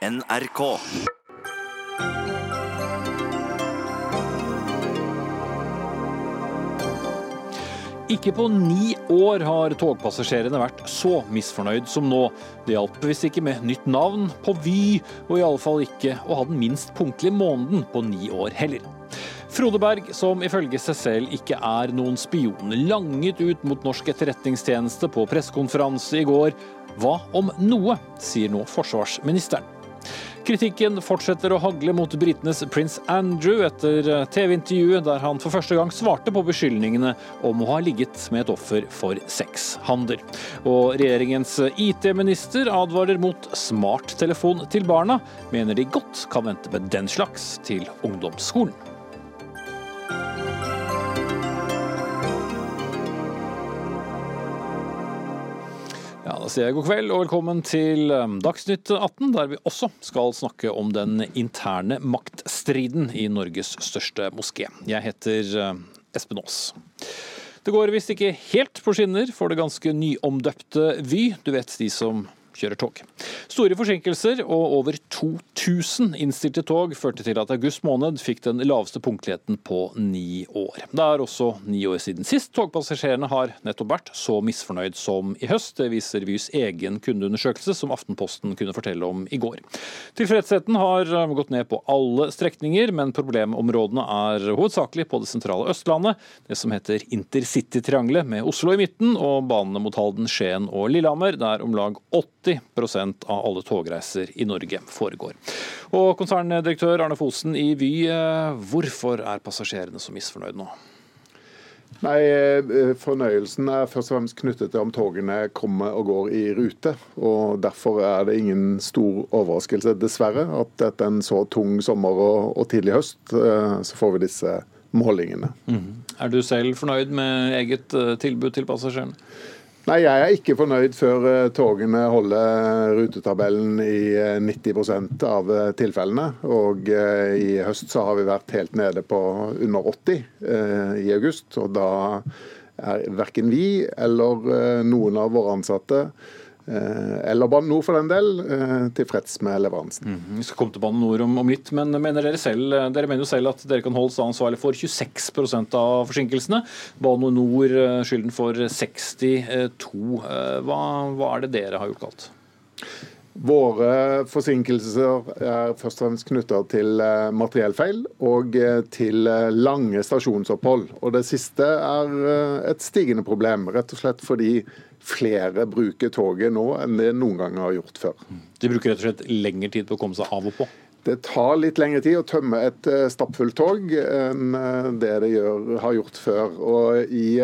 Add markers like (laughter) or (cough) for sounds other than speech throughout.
NRK. Ikke på ni år har togpassasjerene vært så misfornøyd som nå. Det hjalp visst ikke med nytt navn på Vy, og i alle fall ikke å ha den minst punktlige måneden på ni år heller. Frode Berg, som ifølge seg selv ikke er noen spion, langet ut mot norsk etterretningstjeneste på pressekonferanse i går. Hva om noe, sier nå forsvarsministeren. Kritikken fortsetter å hagle mot britenes prins Andrew etter TV-intervjuet der han for første gang svarte på beskyldningene om å ha ligget med et offer for sexhandel. Og regjeringens IT-minister advarer mot smarttelefon til barna, mener de godt kan vente med den slags til ungdomsskolen. Da sier jeg god kveld og velkommen til um, Dagsnytt 18, der vi også skal snakke om den interne maktstriden i Norges største moské. Jeg heter uh, Espen Aas. Det går visst ikke helt på skinner for det ganske nyomdøpte Vy. Du vet de som kjører tog. Store forsinkelser og over 2000 innstilte tog førte til at august måned fikk den laveste punktligheten på ni år. Det er også ni år siden sist togpassasjerene har nettopp vært så misfornøyd som i høst. Det viser Vys egen kundeundersøkelse som Aftenposten kunne fortelle om i går. Tilfredsheten har gått ned på alle strekninger, men problemområdene er hovedsakelig på det sentrale Østlandet, det som heter intercitytriangelet med Oslo i midten og banene mot Halden, Skien og Lillehammer, der om lag 80 av alle togreiser i Norge foregår. Og konserndirektør Arne Fosen i Vy, hvorfor er passasjerene så misfornøyde nå? Nei, Fornøyelsen er først og fremst knyttet til om togene kommer og går i rute. og Derfor er det ingen stor overraskelse, dessverre, at etter en så tung sommer og, og tidlig høst, så får vi disse målingene. Mm. Er du selv fornøyd med eget tilbud til passasjerene? Nei, jeg er ikke fornøyd før togene holder rutetabellen i 90% av tilfellene. Og i høst så har vi vært helt nede på under 80 i august. Og da er verken vi eller noen av våre ansatte eller Bane NOR for den del, tilfreds med leveransen. Mm, vi skal komme til Bane NOR om, om, litt, men mener dere selv dere mener jo selv at dere kan holdes ansvarlig for 26% av forsinkelsene. Bane NOR skylden for 62. Hva, hva er det dere har gjort galt? Våre forsinkelser er først og fremst knytta til materiellfeil og til lange stasjonsopphold. Og Det siste er et stigende problem, rett og slett fordi flere bruker toget nå enn det noen gang har gjort før. De bruker rett og slett lengre tid på å komme seg av og på? Det tar litt lengre tid å tømme et stappfullt tog enn det det gjør, har gjort før. Og I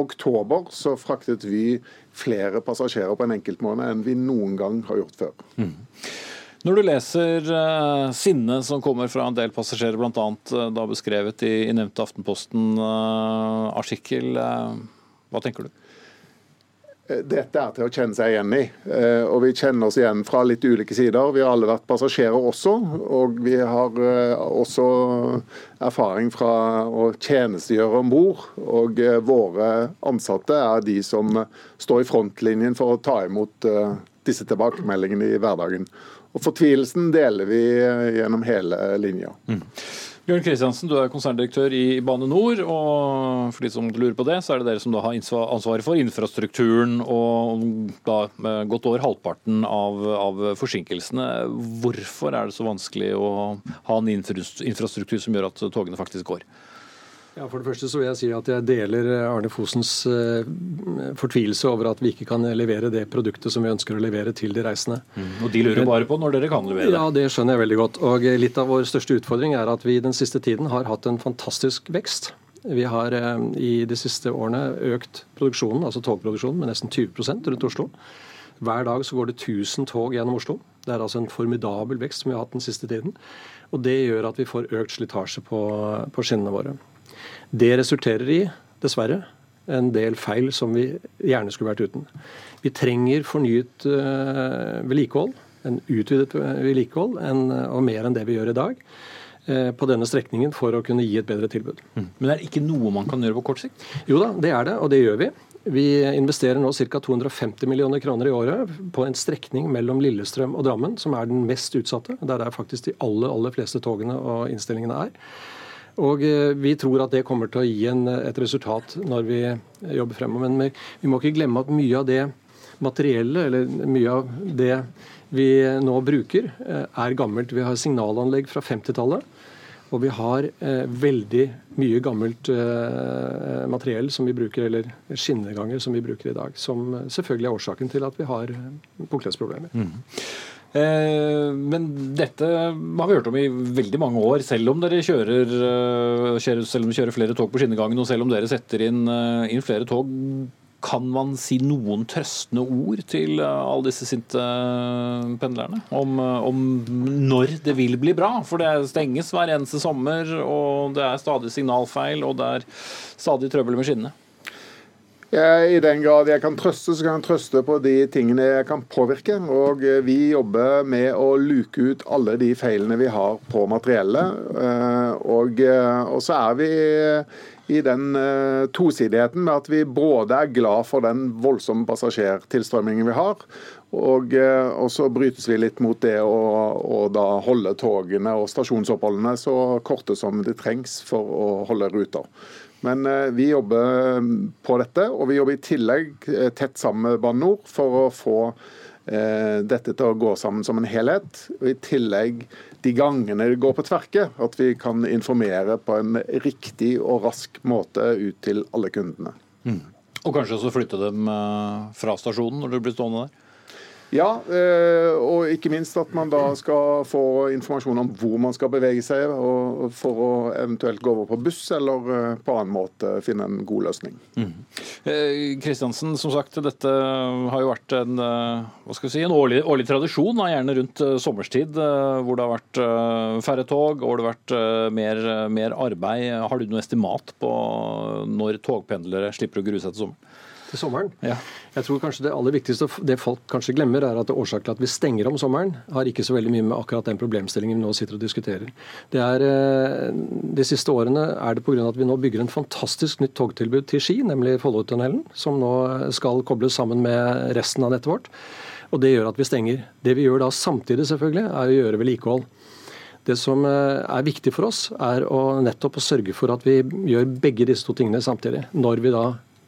oktober så fraktet vi flere passasjerer på en enkeltmåned enn vi noen gang har gjort før. Mm. Når du leser uh, sinnet som kommer fra en del passasjerer, bl.a. Uh, da beskrevet i, i nevnte Aftenposten-artikkel, uh, hva tenker du? Dette er til å kjenne seg igjen i. Og vi kjenner oss igjen fra litt ulike sider. Vi har alle vært passasjerer også, og vi har også erfaring fra å tjenestegjøre om bord. Og våre ansatte er de som står i frontlinjen for å ta imot disse tilbakemeldingene i hverdagen. Og Fortvilelsen deler vi gjennom hele linja. Mm. Bjørn Kristiansen, du er konserndirektør i Bane NOR. og For de som lurer på det, så er det dere som har ansvaret for infrastrukturen og da godt over halvparten av, av, forsinkelsene. Hvorfor er det så vanskelig å ha en infrastruktur som gjør at togene faktisk går? Ja, For det første så vil jeg si at jeg deler Arne Fosens fortvilelse over at vi ikke kan levere det produktet som vi ønsker å levere til de reisende. Mm, og de lurer bare på når dere kan levere det? Ja, det skjønner jeg veldig godt. Og litt av vår største utfordring er at vi den siste tiden har hatt en fantastisk vekst. Vi har i de siste årene økt produksjonen, altså togproduksjonen med nesten 20% rundt Oslo. Hver dag så går det 1000 tog gjennom Oslo. Det er altså en formidabel vekst som vi har hatt den siste tiden. Og det gjør at vi får økt slitasje på, på skinnene våre. Det resulterer i, dessverre, en del feil som vi gjerne skulle vært uten. Vi trenger fornyet uh, vedlikehold, en utvidet vedlikehold, og mer enn det vi gjør i dag på denne strekningen for å kunne gi et bedre tilbud. Mm. Men det er ikke noe man kan gjøre på kort sikt? Jo da, det er det, og det gjør vi. Vi investerer nå ca. 250 millioner kroner i året på en strekning mellom Lillestrøm og Drammen, som er den mest utsatte. Der er faktisk de aller, aller fleste togene og innstillingene er. Og eh, Vi tror at det kommer til å gi en, et resultat når vi jobber fremover. Men vi må ikke glemme at mye av det materiellet, eller mye av det vi nå bruker, eh, er gammelt. Vi har signalanlegg fra 50-tallet. Og vi har eh, veldig mye gammelt eh, materiell som vi bruker, eller skinneganger som vi bruker i dag. Som selvfølgelig er årsaken til at vi har punktlighetsproblemer. Mm. Eh, men dette har vi hørt om i veldig mange år, selv om dere kjører, eh, selv om dere kjører flere tog på skinnegangen, og selv om dere setter inn, eh, inn flere tog. Kan man si noen trøstende ord til alle disse sinte pendlerne om, om, når det vil bli bra? For det stenges hver eneste sommer, og det er stadig signalfeil, og det er stadig trøbbel med skinnene. I den grad jeg kan trøste, så kan jeg trøste på de tingene jeg kan påvirke. Og vi jobber med å luke ut alle de feilene vi har på materiellet. Og, og så er vi i den tosidigheten med at vi både er glad for den voldsomme passasjertilstrømmingen vi har, og, og, så brytes vi litt mot det å, da holde togene og stasjonsoppholdene så korte som det trengs for å holde ruta. Men uh, vi jobber på dette, og vi jobber i tillegg tett sammen med Bane NOR for å få dette til å gå sammen som en helhet. og I tillegg de gangene det går på tverke, at vi kan informere på en riktig og rask måte ut til alle kundene. Mm. Og kanskje også flytte dem eh, fra stasjonen når du blir stående der? Ja, eh, og ikke minst at man da skal få informasjon om hvor man skal bevege seg, for å eventuelt gå over på buss eller eh, på annen måte finne en god løsning. Mm. Kristiansen, som sagt, dette har jo vært en, si, en årlig, årlig tradisjon, gjerne rundt sommerstid, hvor det har vært færre tog og det har vært mer, mer arbeid. Har du noe estimat på når togpendlere slipper å grue seg til sommeren? Til sommeren. Ja. Jeg tror kanskje Det aller viktigste, det folk kanskje glemmer, er at årsaken til at vi stenger om sommeren, har ikke så veldig mye med akkurat den problemstillingen vi nå sitter og diskuterer. Det er, eh, De siste årene er det pga. at vi nå bygger en fantastisk nytt togtilbud til Ski, nemlig Follotunnelen, som nå skal kobles sammen med resten av nettet vårt. Og Det gjør at vi stenger. Det vi gjør da samtidig, selvfølgelig, er å gjøre vedlikehold. Det som eh, er viktig for oss, er å nettopp å sørge for at vi gjør begge disse to tingene samtidig. Når vi da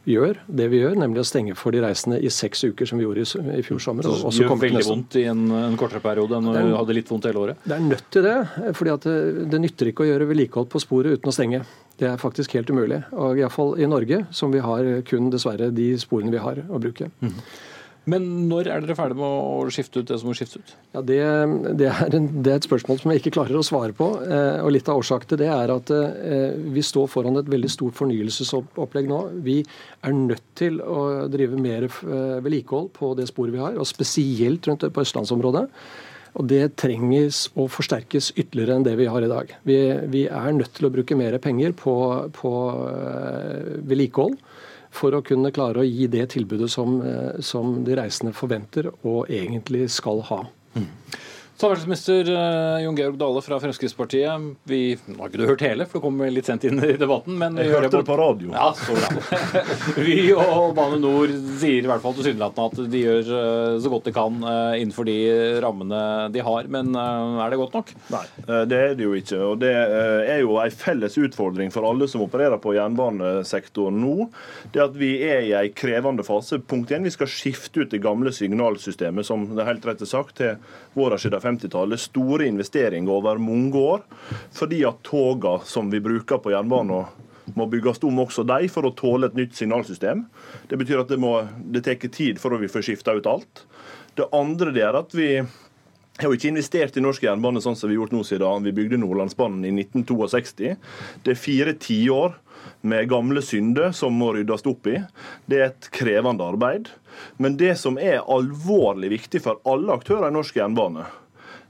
gjør det vi gjør, nemlig å stenge for de reisende i seks uker, som vi gjorde i, i fjor sommer. Så det gjør veldig vondt i en, en, kortere periode enn når du hadde litt vondt hele året? Det er nødt til det. fordi det, det, nytter ikke å gjøre vedlikehold på sporet uten å stenge. Det er faktisk helt umulig. Og Iallfall i Norge, som vi har kun dessverre de sporene vi har å bruke. Mm. Men når er dere ferdig med å skifte ut det som må skiftes ut? Ja, det, det, er en, det, er et spørsmål som jeg ikke klarer å svare på. Eh, og Litt av årsaken til det er at eh, vi står foran et veldig stort fornyelsesopplegg nå. Vi er nødt til å drive mer eh, vedlikehold på det sporet vi har, og spesielt rundt på østlandsområdet. Og Det trenges å forsterkes ytterligere enn det vi har i dag. Vi, vi er nødt til å bruke mer penger på, på vedlikehold for å kunne klare å gi det tilbudet som, eh, som de reisende forventer og egentlig skal ha. Mm. Samferdselsminister eh, Jon Georg Dale fra Fremskrittspartiet. Vi nå har ikke du hørt hele, for du kom litt sent inn i debatten. Men jeg hørte det på radio. Ja, så bra. (laughs) vi og Bane Nor sier i hvert fall tilsynelatende at de gjør eh, så godt de kan eh, innenfor de rammene de har. Men er det godt nok? Nei, det er det jo ikke. Og det er jo en felles utfordring for alle som opererer på jernbanesektoren nå. Det at vi er i en krevende fase. Punkt 1, vi skal skifte ut det gamle signalsystemet, som det er helt rett sagt, til våre siden 50-tallet. Store investeringer over mange år. Fordi at togene som vi bruker på jernbanen må bygges om også de for å tåle et nytt signalsystem. Det betyr at det, må, det tar tid for å vi får skifta ut alt. Det andre det er at vi har jo ikke investert i norsk jernbane sånn som vi har gjort nå siden vi bygde Nordlandsbanen i 1962. Det er fire tiår med gamle synder som må ryddes opp i. Det er et krevende arbeid. Men det som er alvorlig viktig for alle aktører i norsk jernbane,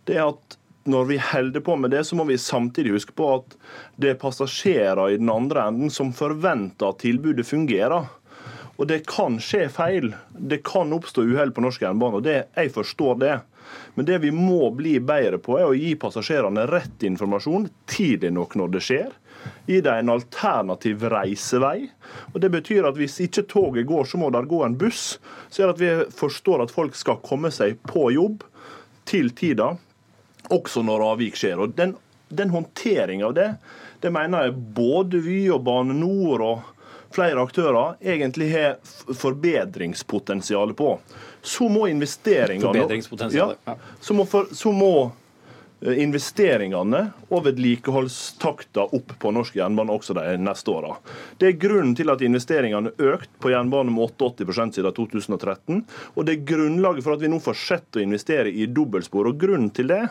det er at når vi holder på med det, så må vi samtidig huske på at det er passasjerer i den andre enden som forventer at tilbudet fungerer. Og det kan skje feil. Det kan oppstå uhell på norsk jernbane. og det, Jeg forstår det. Men det vi må bli bedre på, er å gi passasjerene rett informasjon tidlig nok når det skjer. Gi dem en alternativ reisevei. Og Det betyr at hvis ikke toget går, så må der gå en buss. Så det at vi forstår at folk skal komme seg på jobb til tida, også når avvik skjer. Og Den, den håndteringa av det, det mener jeg både Vy og Bane NOR og flere aktører egentlig har forbedringspotensial på. Så må investeringene. Ja, så må, for, så må investeringene og vedlikeholdstakta opp på norsk jernbane også de neste åra. Det er grunnen til at investeringene økt på jernbane med 88 siden 2013. Og det er grunnlaget for at vi nå fortsetter å investere i dobbeltspor. Og grunnen til det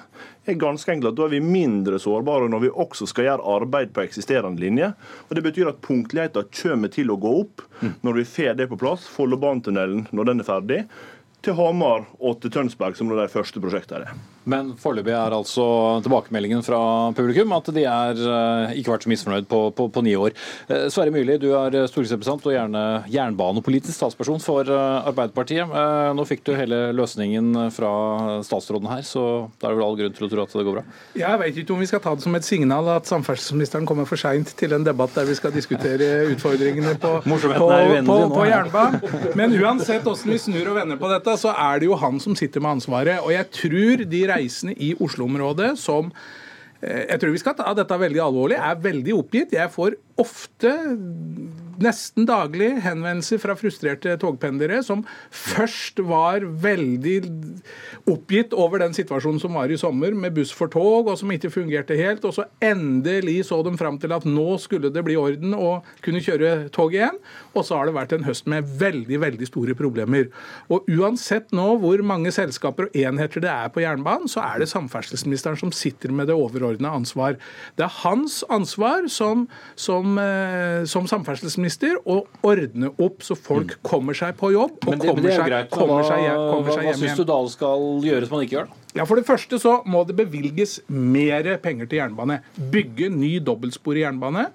er ganske enkelt at da er vi mindre sårbare når vi også skal gjøre arbeid på eksisterende linje. Og Det betyr at punktligheten kommer til å gå opp når vi får det på plass. Follobanetunnelen når den er ferdig til Hamar og til Tønsberg, som er de første prosjektene. Men foreløpig er altså tilbakemeldingen fra publikum at de er eh, ikke vært så misfornøyd på, på, på ni år. Eh, Sverre Myrli, du er stortingsrepresentant og gjerne jernbanepolitisk talsperson for eh, Arbeiderpartiet. Nå fikk du hele løsningen fra statsråden her, så da er det vel all grunn til å tro at det går bra? Jeg vet ikke om vi skal ta det som et signal at samferdselsministeren kommer for seint til en debatt der vi skal diskutere utfordringene på, på, på, på jernbanen. Men uansett hvordan vi snur og vender på dette, så er det jo han som sitter med ansvaret. Og jeg tror de reisende i Oslo-området som eh, jeg tror vi skal ta dette veldig alvorlig. Jeg er veldig oppgitt. Jeg får ofte, nesten daglig, henvendelser fra frustrerte togpendlere som først var veldig oppgitt over den situasjonen som var i sommer, med buss for tog, og som ikke fungerte helt. Og så endelig så de fram til at nå skulle det bli orden og kunne kjøre tog igjen. Og så har det vært en høst med veldig, veldig store problemer. Og uansett nå hvor mange selskaper og enheter det er på jernbanen, så er det samferdselsministeren som sitter med det overordna ansvar. Det er hans ansvar som, som som, eh, som og ordne opp så folk mm. kommer seg på jobb og men det, kommer, men det seg, greit, kommer, seg, kommer seg, hjem. Hva syns du da skal gjøres man ikke gjør? da? Ja, For det første så må det bevilges mer penger til jernbane. Bygge ny dobbeltspor i jernbane.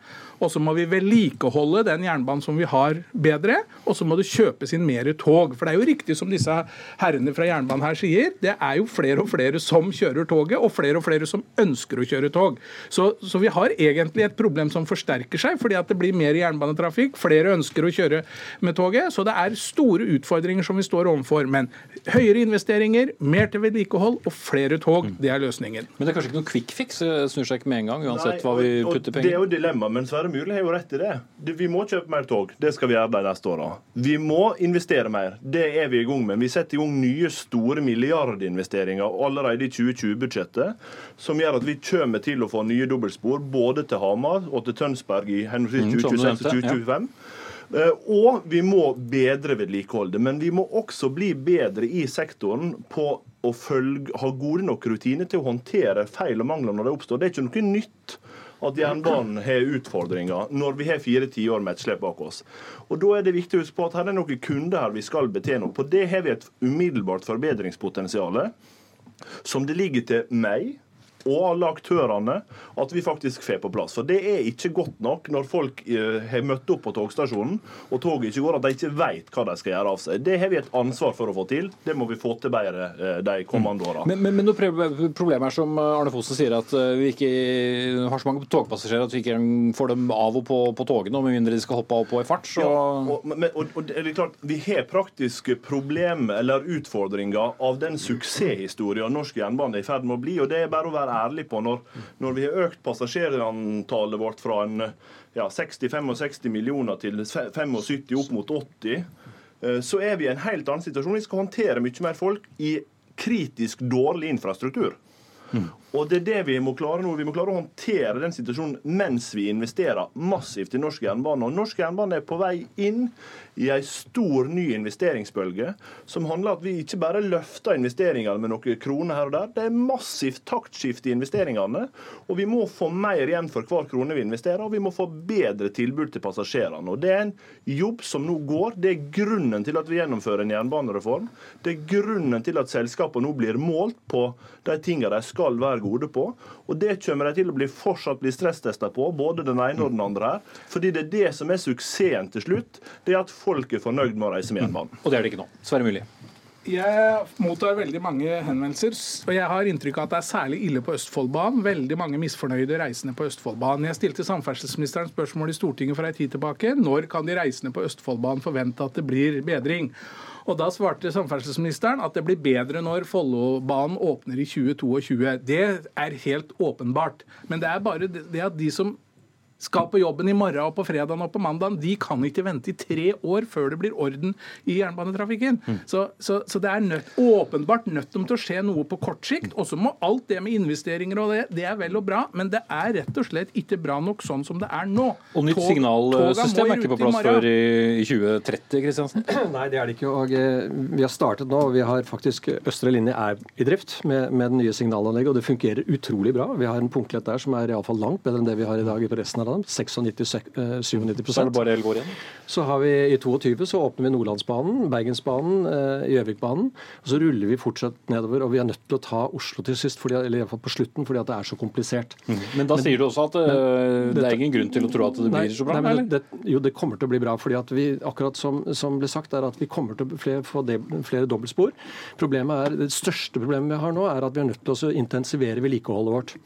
Og så må vi vedlikeholde den jernbanen som vi har, bedre. Og så må det kjøpes inn mer tog. For det er jo riktig som disse herrene fra jernbanen her sier, det er jo flere og flere som kjører toget, og flere og flere som ønsker å kjøre tog. Så, så vi har egentlig et problem som forsterker seg, fordi at det blir mer jernbanetrafikk. Flere ønsker å kjøre med toget. Så det er store utfordringer som vi står overfor. Men høyere investeringer, mer til vedlikehold og flere tog, det er løsningen. Men det er kanskje ikke noe quick fix? Snur seg ikke med en gang, uansett Nei, og, hva vi putter penger Det er jo dilemmaet. Men Sverre Myrli har jo rett i det. Vi må kjøpe mer tog. Det skal vi gjøre de neste åra. Vi må investere mer. Det er vi i gang med. Vi setter i gang nye store milliardinvesteringer allerede i 2020-budsjettet, som gjør at vi kommer til å få nye dobbeltspor både til Hamar og til Tønsberg i henholdsvis 2026 og 2025. Og vi må bedre vedlikeholdet. Men vi må også bli bedre i sektoren på å følge, ha gode nok rutiner til å håndtere feil og mangler når det oppstår. Det er ikke noe nytt at jernbanen har utfordringer når vi har fire tiår med etterslep bak oss. Og Da er det viktig å huske på at her er noen kunder her vi skal betjene. På det har vi et umiddelbart forbedringspotensial som det ligger til meg og alle aktørene at vi faktisk får på plass. For Det er ikke godt nok når folk uh, har møtt opp på togstasjonen og toget ikke går, at de ikke vet hva de skal gjøre av seg. Det har vi et ansvar for å få til. Det må vi få til bedre uh, de kommende åra. Men, men, men noe problem er som eh, Arne Fosen sier, at vi ikke har så mange togpassasjerer at vi ikke får dem av og på, på togene, og med mindre de skal hoppe av og på i fart. Så... Ja, og, men, og, og, det er klart, Vi har praktiske problemer eller utfordringer av den suksesshistorien norsk jernbane er i ferd med å bli. og det er bare å være ærlig på. Når, når vi har økt passasjerantallet vårt fra en ja, 60-65 millioner til 75 opp mot 80, eh, så er vi i en helt annen situasjon. Vi skal håndtere mye mer folk i kritisk dårlig infrastruktur. Mm. Og det er det Vi må klare nå. Vi må klare å håndtere den situasjonen mens vi investerer massivt i norsk jernbane. Og norsk jernbane er på vei inn i en stor ny investeringsbølge som handler om at vi ikke bare løfter investeringene med noen kroner her og der. Det er massivt taktskifte i investeringene. Og vi må få mer igjen for hver krone vi investerer, og vi må få bedre tilbud til passasjerene. Og Det er en jobb som nå går. Det er grunnen til at vi gjennomfører en jernbanereform. Det er grunnen til at selskapene nå blir målt på de tingene de skal skal gode på. Og det kommer de til å bli fortsatt bli stresstesta på, både den ene og den andre her. Fordi det er det som er suksessen til slutt, det er at folk er fornøyd med å reise med jernbanen. Og det er det ikke nå. Sverre Myrli. Jeg mottar veldig mange henvendelser, og jeg har inntrykk av at det er særlig ille på Østfoldbanen. Veldig mange misfornøyde reisende på Østfoldbanen. Jeg stilte samferdselsministeren spørsmål i Stortinget for ei tid tilbake. Når kan de reisende på Østfoldbanen forvente at det blir bedring? Og Da svarte samferdselsministeren at det blir bedre når Follobanen åpner i 2022. Det er helt åpenbart. Men det er bare det at de som skal på jobben i morgen og på fredag og på mandag, de kan ikke vente i tre år før det blir orden i jernbanetrafikken. Mm. Så, så, så, det er nødt, åpenbart nødt til å skje noe på kort sikt. Og så må alt det med investeringer og det, det er vel og bra, men det er rett og slett ikke bra nok sånn som det er nå. Og nytt Tog, signalsystem er ikke på plass før i, i 2030, Kristiansen? (clears throat) Nei, det er det ikke. og eh, Vi har startet nå. og Vi har faktisk Østre linje er i drift med, med det nye signalanlegget, og det fungerer utrolig bra. Vi har en punktlighet der som er iallfall langt bedre enn det vi har i dag på resten av landet. 96-97 Så er det bare går igjen? Så har vi i 22 så åpner vi Nordlandsbanen, Bergensbanen, eh, Gjøvikbanen. og Så ruller vi fortsatt nedover. Og vi er nødt til å ta Oslo til sist, fordi, eller iallfall på slutten, fordi at det er så komplisert. Mm. Men da men, sier du også at men, uh, det er ingen grunn til å tro at det blir så bra? Nei, men det, jo, det kommer til å bli bra. fordi at vi, akkurat som, som ble sagt, er at vi kommer til å flere, få de, flere dobbeltspor. Problemet er, Det største problemet vi har nå, er at vi er nødt til å intensivere vedlikeholdet vårt.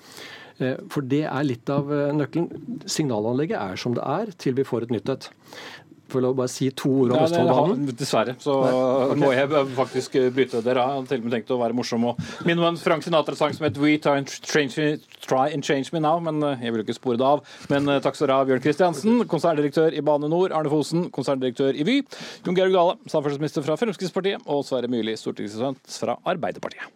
Eh, for det er litt av eh, nøkkelen. Signalanlegget er som det er til vi får et nytt et. Får lov å bare si to ord om Østfoldbanen? Dessverre så okay. må jeg faktisk bryte dere har til og med tenkt å være morsom og minne om en Frank Sinatra-sang som het We try and, change, try and change me now, men eh, jeg vil ikke spore det av. Men takk skal dere ha, Bjørn Kristiansen, konserndirektør i Bane Nor, Arne Fosen, konserndirektør i Vy, Jon Georg Dale, samferdselsminister fra Fremskrittspartiet, og Sverre Myrli, stortingsrepresentant fra Arbeiderpartiet.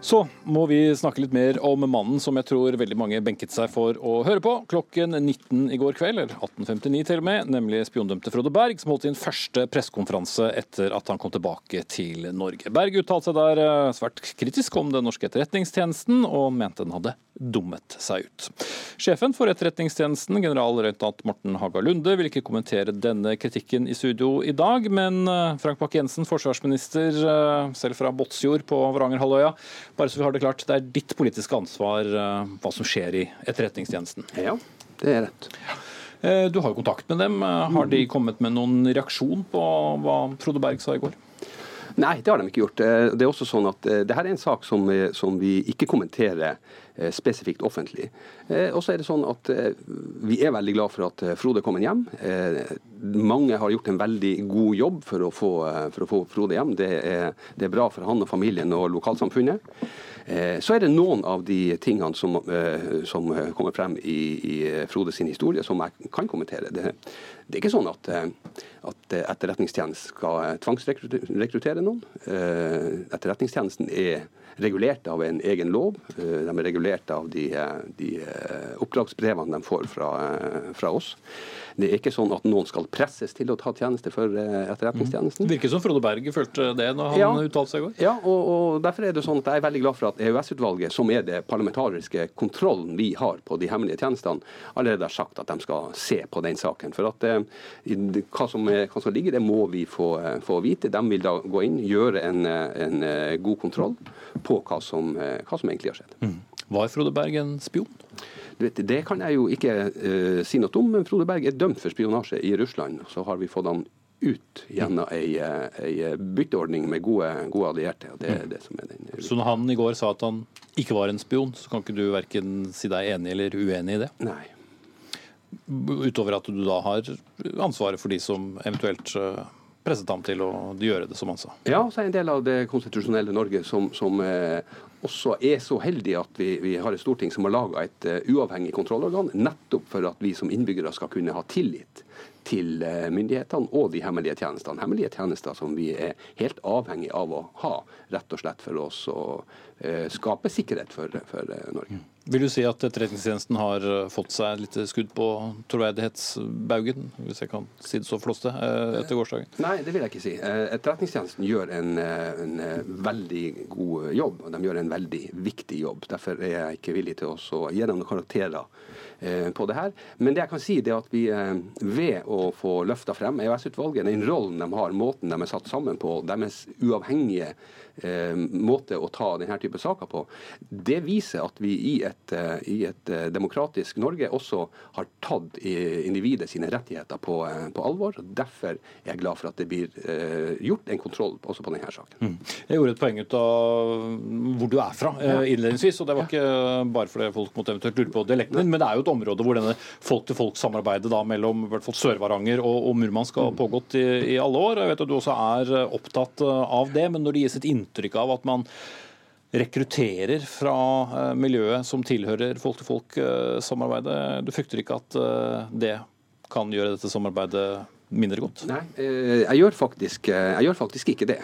Så må vi snakke litt mer om mannen som jeg tror veldig mange benket seg for å høre på klokken 19 i går kveld, eller 18.59 til og med, nemlig spiondømte Frode Berg, som holdt sin første pressekonferanse etter at han kom tilbake til Norge. Berg uttalte seg der eh, svært kritisk om den norske etterretningstjenesten, og mente den hadde dummet seg ut. Sjefen for Etterretningstjenesten, generalløytnant Morten Haga Lunde, vil ikke kommentere denne kritikken i studio i dag, men eh, Frank Bakke-Jensen, forsvarsminister eh, selv fra Båtsfjord på Varangerhalvøya. Bare så vi har det klart, det er ditt politiske ansvar eh, hva som skjer i Etterretningstjenesten. Ja, det er rett. Du har jo kontakt med dem. Har de kommet med noen reaksjon på hva Frode Berg sa i går? Nei, det har de ikke gjort. Eh, det er også sånn at eh, det her er en sak som, eh, som vi ikke kommenterer spesifikt offentlig. Og så er det sånn at Vi er veldig glad for at Frode kommer hjem. Mange har gjort en veldig god jobb for å få, for å få Frode hjem. Det er, det er bra for han og familien og lokalsamfunnet. Så er det noen av de tingene som, som kommer frem i, i Frode sin historie som jeg kan kommentere. Det, det er ikke sånn at, at Etterretningstjenesten skal tvangsrekruttere noen. Etterretningstjenesten er regulert av en egen lov. De er regulert av de, de oppdragsbrevene de får fra, fra oss. Det er ikke sånn at noen skal presses til å ta tjeneste for eh, Etterretningstjenesten. Det virker som Frode Berg følte det når han ja, uttalte seg i går. Ja, og, og, derfor er det sånn at jeg er veldig glad for at EOS-utvalget, som er det parlamentariske kontrollen vi har på de hemmelige tjenestene, allerede har sagt at de skal se på den saken. For at eh, hva, som, hva som ligger, det må vi få, eh, få, vite. De vil da gå inn, gjøre en, en god kontroll på hva som, hva som egentlig har skjedd. Mm. Var Frode Berg en spion? Vet, det kan jeg jo ikke uh, si noe om, men Frode Berg er dømt for spionasje i Russland. Så har vi fått han ut gjennom ei, ei bytteordning med gode, gode allierte. det er det som er den. Så når han i går sa at han ikke var en spion, så kan ikke du verken si deg enig eller uenig i det? Nei. Utover at du da har ansvaret for de som eventuelt eh, presset ham til å gjøre det, som han sa. Ja, så er en del av det konstitusjonelle Norge som, som eh, også er så heldig at vi, vi har et storting som har laga et uh, uavhengig kontrollorgan, nettopp for at vi som innbyggere skal kunne ha tillit til uh, myndighetene og de hemmelige tjenestene. Hemmelige tjenester som vi er helt avhengig av å ha, rett og slett for oss å uh, skape sikkerhet for, for Norge. Vil du si at Etterretningstjenesten har eh, fått seg et lite skudd på troverdighetsbaugen, hvis jeg kan si det så flåste, eh, etter gårsdagen? Nei, det vil jeg ikke si. Eh, etterretningstjenesten gjør en, en, veldig god jobb, og de gjør en veldig viktig jobb. Derfor er jeg ikke villig til å gi dem noen karakterer på det her. Men det jeg kan si, det er at vi ved å få løfta frem EOS-utvalget, den rollen de har, måten de er satt sammen på, deres uavhengige eh, måte å ta denne type saker på, det viser at vi i et, eh, i et eh, demokratisk Norge også har tatt individet sine rettigheter på, eh, på, alvor. og Derfor er jeg glad for at det blir eh, gjort en kontroll også på denne saken. Mm. Jeg gjorde et poeng ut av hvor du er fra innledningsvis. og Det var ikke bare fordi folk måtte eventuelt lure på dialekten din, men det er jo et område hvor denne folk-til-folk-samarbeidet mellom i hvert fall Sør-Varanger og, og Murmansk har mm. pågått i, i, alle år. Jeg vet at du også er opptatt av det, men når det gis et inntrykk av at man rekrutterer fra eh, miljøet som tilhører folk-til-folk-samarbeidet. Du frykter ikke at eh, det kan gjøre dette samarbeidet mindre godt? Nei, eh, jeg gjør faktisk, jeg gjør faktisk ikke det.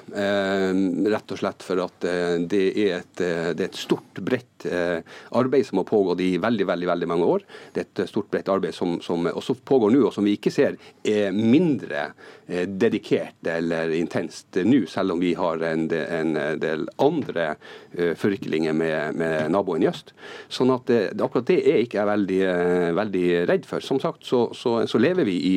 Rett og slett for at det er et, det er et stort, bredt arbeid som har pågått i veldig veldig, veldig mange år. Det er et stort, bredt arbeid som, som også pågår nå, og som vi ikke ser er mindre Eh, dedikert eller intenst nå, selv om vi har en, en del andre forviklinger med, med, naboen i øst. Sånn at det, akkurat det er ikke jeg veldig, veldig redd for. Som sagt så, så, så lever vi i,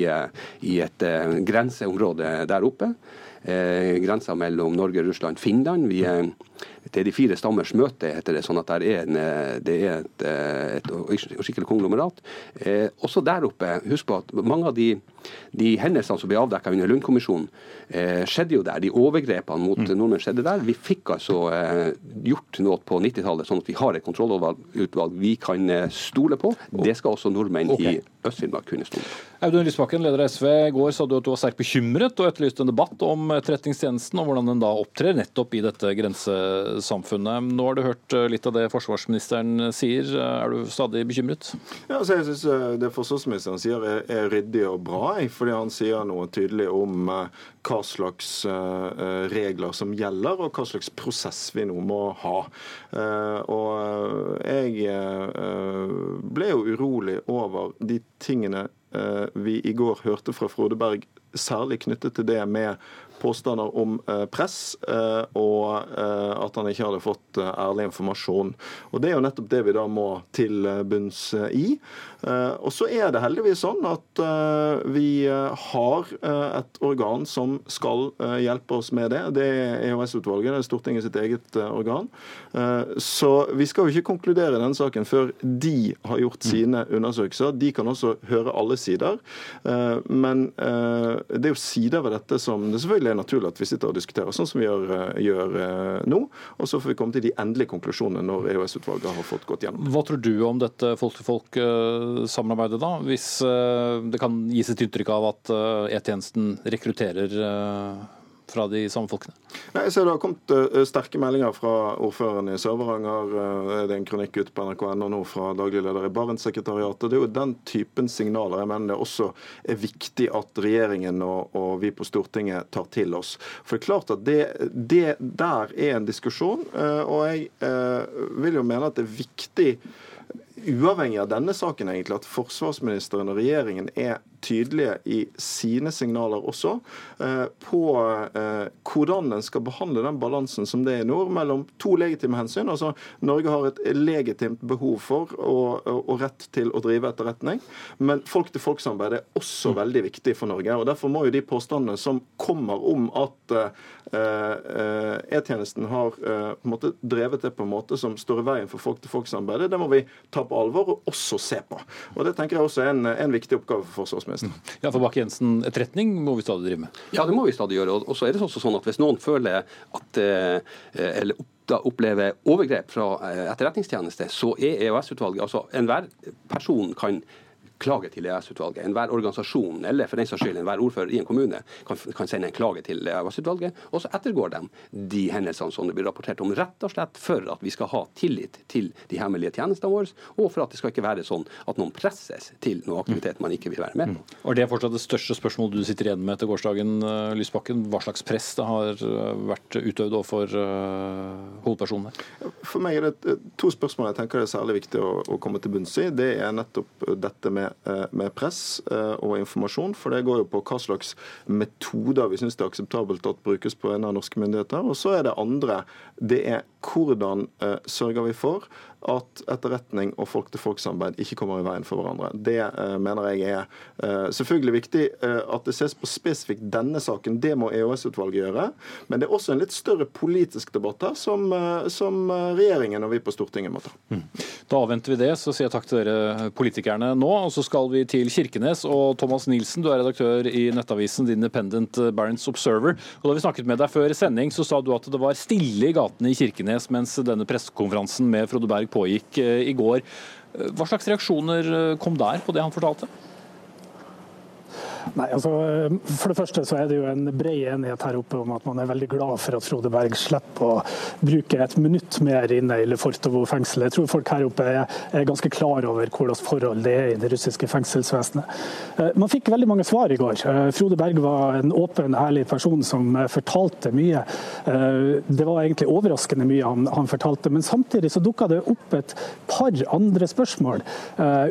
i et grenseområde der oppe. Grensa mellom Norge, Russland, Finland. Vi er det er de fire stammers møte, heter det. sånn at det er, en, det er et, et, et skikkelig konglomerat. Eh, også der oppe, husk på at mange av de, de hendelsene som ble avdekka under Lund-kommisjonen, eh, skjedde jo der. De overgrepene mot mm. nordmenn skjedde der. Vi fikk altså eh, gjort noe på 90-tallet, sånn at vi har et kontrollutvalg vi kan eh, stole på. Det skal også nordmenn okay. i Øst-Finnmark kunne stole på. Audun Lysbakken, leder av SV. I går sa du at du var sterkt bekymret og etterlyste en debatt om etterretningstjenesten og hvordan den da opptrer nettopp i dette grensesamfunnet. Nå har du hørt eh, litt av det forsvarsministeren sier. Er du stadig bekymret? Ja, altså jeg synes eh, Det forsvarsministeren sier er, er ryddig og bra, fordi han sier noe tydelig om eh, hva slags regler som gjelder, og hva slags prosess vi nå må ha. Og jeg ble jo urolig over de tingene Eh, vi i går hørte fra Frode Berg, særlig knyttet til det med påstander om eh, press, eh, og at han ikke hadde fått ærlig informasjon. Og Det er jo nettopp det vi da må til bunns i. Og så er det heldigvis sånn at vi har et organ som skal hjelpe oss med det. Det er EOS-utvalget, det er Stortinget sitt eget organ. Så vi skal jo ikke konkludere i denne saken før de har gjort sine undersøkelser. De kan også høre alle sider. Eh, men eh, det er jo sider ved dette som det selvfølgelig er naturlig at vi sitter og diskuterer, sånn som vi gjør, eh, gjør nå. Og så får vi komme til de endelige konklusjonene når EOS-utvalget har fått gått gjennom. Hva tror du om dette folk-til-folk-samarbeidet, da? Hvis det kan gis et inntrykk av at E-tjenesten rekrutterer fra de samme folkene? Nei, jeg ser Det har kommet uh, sterke meldinger fra ordføreren i Sør-Varanger. Uh, det er en kronikk ute på nrk.no nå fra daglig leder i Barentssekretariatet. Det er jo den typen signaler jeg mener det også er viktig at regjeringen og, og vi på Stortinget tar til oss. For det er klart at det, det der er en diskusjon, uh, og jeg vil jo mene at det er viktig uavhengig av denne saken, egentlig, at forsvarsministeren og regjeringen er tydelige i sine signaler også eh, på eh, hvordan en skal behandle den balansen som det er i nord, mellom to legitime hensyn. Altså, Norge har et legitimt behov for og, og rett til å drive etterretning, men folk-til-folk-samarbeid er også mm. veldig viktig for Norge. og Derfor må jo de påstandene som kommer om at eh, E-tjenesten har på en måte drevet det på en måte som står i veien for folk-til-folk-samarbeidet, det må vi ta på alvor og også se på. Og Det tenker jeg også er en, en viktig oppgave for forsvarsministeren. Ja, for Bakke-Jensen, etterretning må vi stadig drive med? Ja, det må vi stadig gjøre. Og så er det også sånn at Hvis noen føler at eh, eller opplever overgrep fra eh, etterretningstjeneste, så er EOS-utvalget altså Enhver person kan klage til EØS-utvalget. Enhver organisasjon eller for den saks skyld enhver ordfører i en kommune kan, kan sende en klage til EØS-utvalget, og så ettergår de de hendelsene som det blir rapportert om, rett og slett for at vi skal ha tillit til de hemmelige tjenestene våre, og for at det skal ikke være sånn at noen presses til noe aktivitet man ikke vil være med på. Mm. Og Det er fortsatt det største spørsmålet du sitter igjen med etter gårsdagen, eh, Lysbakken. Hva slags press det har eh, vært utøvd overfor uh, hovedpersonen? For meg er det to spørsmål jeg tenker det er særlig viktig å, å komme til bunns i. Det er nettopp dette med, med, press og informasjon. For det går jo på hva slags metoder vi syns det er akseptabelt at brukes på en av norske myndigheter. Og så er det andre. Det er hvordan sørger vi for at etterretning og folk-til-folk-samarbeid ikke kommer i veien for hverandre. Det uh, mener jeg er uh, selvfølgelig viktig uh, at det ses på spesifikt denne saken. Det må EOS-utvalget gjøre. Men det er også en litt større politisk debatt her som, som regjeringen og vi på Stortinget må ta. Mm. Da avventer vi det. Så sier jeg takk til dere politikerne nå. Og så skal vi til Kirkenes. Og Thomas Nilsen, du er redaktør i nettavisen The Independent Barents Observer. Og da vi snakket med deg før sending, så sa du at det var stille i gatene i Kirkenes mens denne pressekonferansen med Frode Berg pågikk eh, i går. Eh, hva slags reaksjoner eh, kom der på det han fortalte? Nei, altså, For det første så er det jo en bred enighet her oppe om at man er veldig glad for at Frode Berg slipper å bruke et minutt mer inne i Lefortovo fengsel. Jeg tror folk her oppe er, er ganske klar over hvordan forhold det er i det russiske fengselsvesenet. Eh, man fikk veldig mange svar i går. Eh, Frode Berg var en åpen, ærlig person som eh, fortalte mye. Det var egentlig overraskende mye han, han fortalte, men samtidig så dukka det opp et par andre spørsmål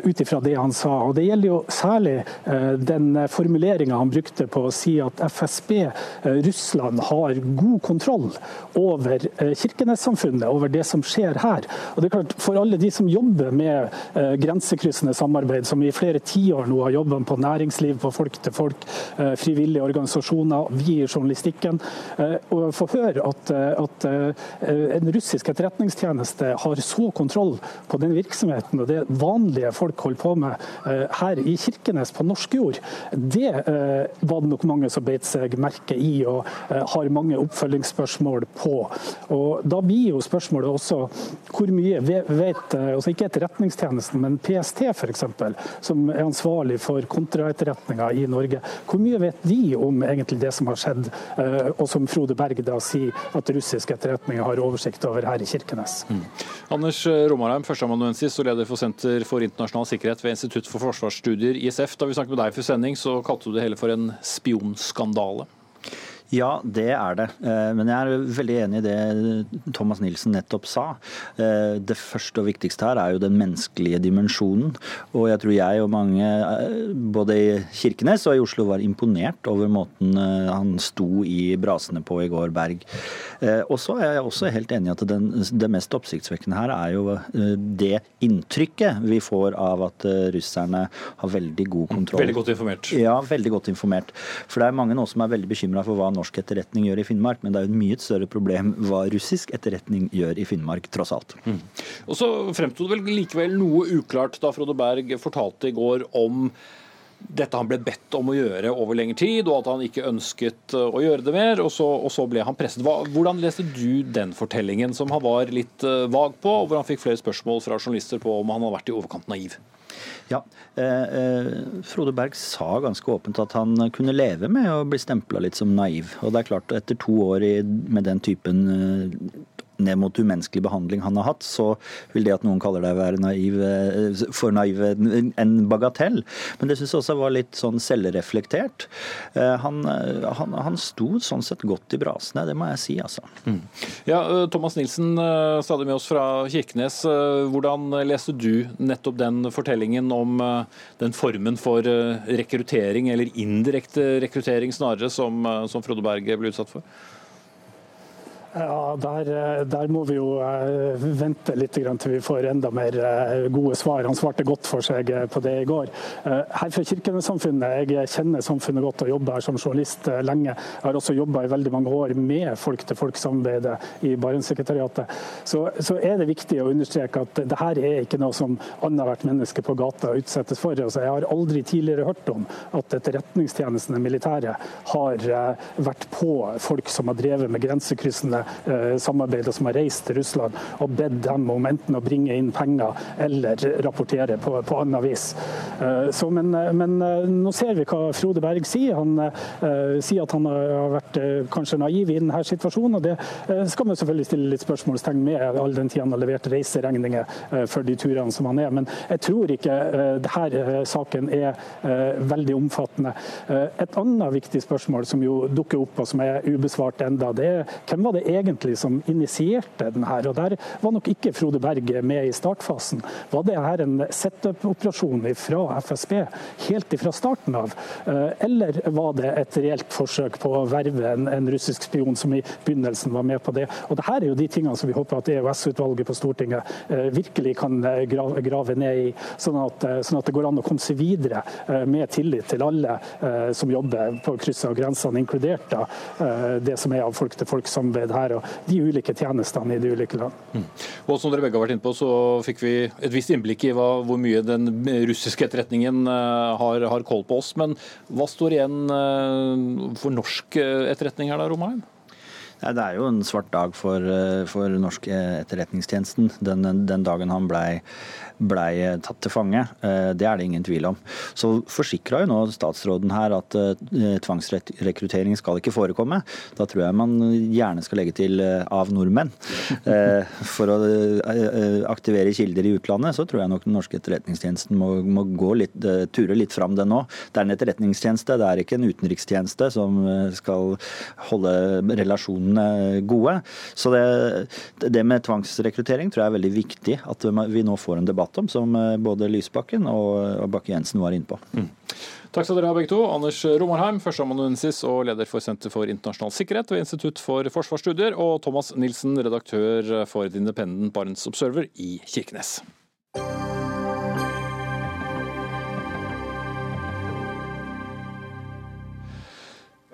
ut ifra det han sa. og Det gjelder jo særlig den formuleringa han brukte på å si at FSB, eh, Russland, har god kontroll over eh, Kirkenes-samfunnet, over det som skjer her. Og det er klart, For alle de som jobber med eh, grensekryssende samarbeid, som i flere tiår nå har jobba på næringsliv, på folk til folk, frivillige organisasjoner, vi i journalistikken, å få høre at, at en russisk etterretningstjeneste har så kontroll på den virksomheten og det vanlige folk holder på med her i Kirkenes, på norsk jord, det eh, var det nok mange som beit seg merke i og eh, har mange oppfølgingsspørsmål på. Og Da blir jo spørsmålet også hvor mye vet eh, altså ikke Etterretningstjenesten, men PST f.eks., som er ansvarlig for kontraetterretninga i Norge. Hvor mye vet de om egentlig det som har skjedd, og som Frode Berg da sier at russisk etterretning har oversikt over her i Kirkenes? Mm. Anders Romarheim, førsteamanuensis og leder for Senter for internasjonal sikkerhet ved Institutt for forsvarsstudier, ISF. Da vi snakket med deg for sending, så kalte du det hele for en spionskandale. Ja, det er det. Eh, men jeg er veldig enig i det Thomas Nilsen nettopp sa. Eh, det første og viktigste her er jo den menneskelige dimensjonen. Og jeg tror jeg og mange, eh, både i Kirkenes og i Oslo, var imponert over måten han sto i brasene på i går, Berg. Og så er jeg også helt enig i at den, det mest oppsiktsvekkende her er jo det inntrykket vi får av at russerne har veldig god kontroll. Veldig godt informert. Ja, veldig godt informert. For det er mange nå som er veldig bekymra for hva norsk etterretning gjør i Finnmark, men det er jo et mye større problem hva russisk etterretning gjør i Finnmark, tross alt. Mm. Og så fremsto det vel likevel noe uklart da Frode Berg fortalte i går om dette han ble bedt om å gjøre over lengre tid, og at han ikke ønsket uh, å gjøre det mer. Og så, og så ble han presset. Hvordan leste du den fortellingen, som han var litt uh, vag på, og hvor han fikk flere spørsmål fra journalister på om han hadde vært i overkant naiv? Ja, eh, eh, Frode Berg sa ganske åpent at han kunne leve med å bli stempla litt som naiv. Og det er klart, etter to år i, med den typen eh, ned mot umenneskelig behandling han har hatt, så vil det at noen kaller deg være naiv, eh, for naiv en bagatell. Men det syns jeg også var litt sånn selvreflektert. Eh, han, eh, han, han, sto sånn sett godt i brasene, det må jeg si, altså. Mm. Ja, Thomas Nilsen, stadig med oss fra Kirkenes. Hvordan leste du nettopp den fortellingen om den formen for rekruttering, eller indirekte rekruttering snarere, som, som Frode Berge ble utsatt for? Ja, der, der, må vi jo eh, vente litt til vi får enda mer eh, gode svar. Han svarte godt for seg eh, på det i går. Her fra Kirkenes-samfunnet, jeg kjenner samfunnet godt og jobber her som journalist lenge. Jeg har også jobba i veldig mange år med folk-til-folk-samarbeidet i Barentssekretariatet. Så, så, er det viktig å understreke at det her er ikke noe som annethvert menneske på gata utsettes for. Altså, jeg har aldri tidligere hørt om at etterretningstjenestene, militære, har vært på folk som har drevet med grensekryssende samarbeidet, som har reist til Russland og bedt dem om enten å bringe inn penger eller rapportere på, på annet vis. Så, men, men, nå ser vi hva Frode Berg sier. Han uh, sier at han har vært uh, kanskje naiv i denne situasjonen. og Det uh, skal man selvfølgelig stille litt spørsmålstegn med, all den tid han har levert reiseregninger for de turene som han er. Men jeg tror ikke denne saken er veldig omfattende. Et annet viktig spørsmål som jo dukker opp og som er ubesvart enda, det er hvem var det egentlig som initierte den her? Og Der var nok ikke Frode Berg med i startfasen. Var det her en setup-operasjon fra FSB helt fra starten av? Eller var det et reelt forsøk på å verve en, en russisk spion som i begynnelsen var med på det? Og det her er jo de tingene som vi håper at EOS-utvalget på Stortinget virkelig kan grave, grave ned i, sånn at, sånn at, det går an å komme seg videre med tillit til alle som jobber på kryss av grensene, inkludert da, det som er av folk-til-folk-samarbeid her, og de ulike tjenestene i de ulike land. Mm. Og Som dere begge har vært inne på, så fikk vi et visst innblikk i hva, hvor mye den russiske etterretningen har, har koll på oss. Men hva står igjen for norsk etterretning her da, Romarheim? Det er jo en svart dag for, for norsk etterretningstjenesten den, den dagen han blei blei tatt til fange. Eh, det er det ingen tvil om. Så forsikra jo nå statsråden her at eh, tvangsrekruttering skal ikke forekomme. Da tror jeg man gjerne skal legge til eh, av nordmenn. For å aktivere kilder i utlandet, så tror jeg nok den norske etterretningstjenesten må, må gå litt, ture litt fram det nå. Det er en etterretningstjeneste, det er ikke en utenrikstjeneste som skal holde relasjonene gode. Så det, det med tvangsrekruttering tror jeg er veldig viktig at vi nå får en debatt prat om, som eh, både Lysbakken og Bakke-Jensen var inne på. Mm. Takk skal dere ha begge to. Anders Romarheim, førsteamanuensis og leder for Senter for internasjonal sikkerhet ved Institutt for forsvarsstudier, og Thomas Nilsen, redaktør for The Independent Barents Observer i Kirkenes.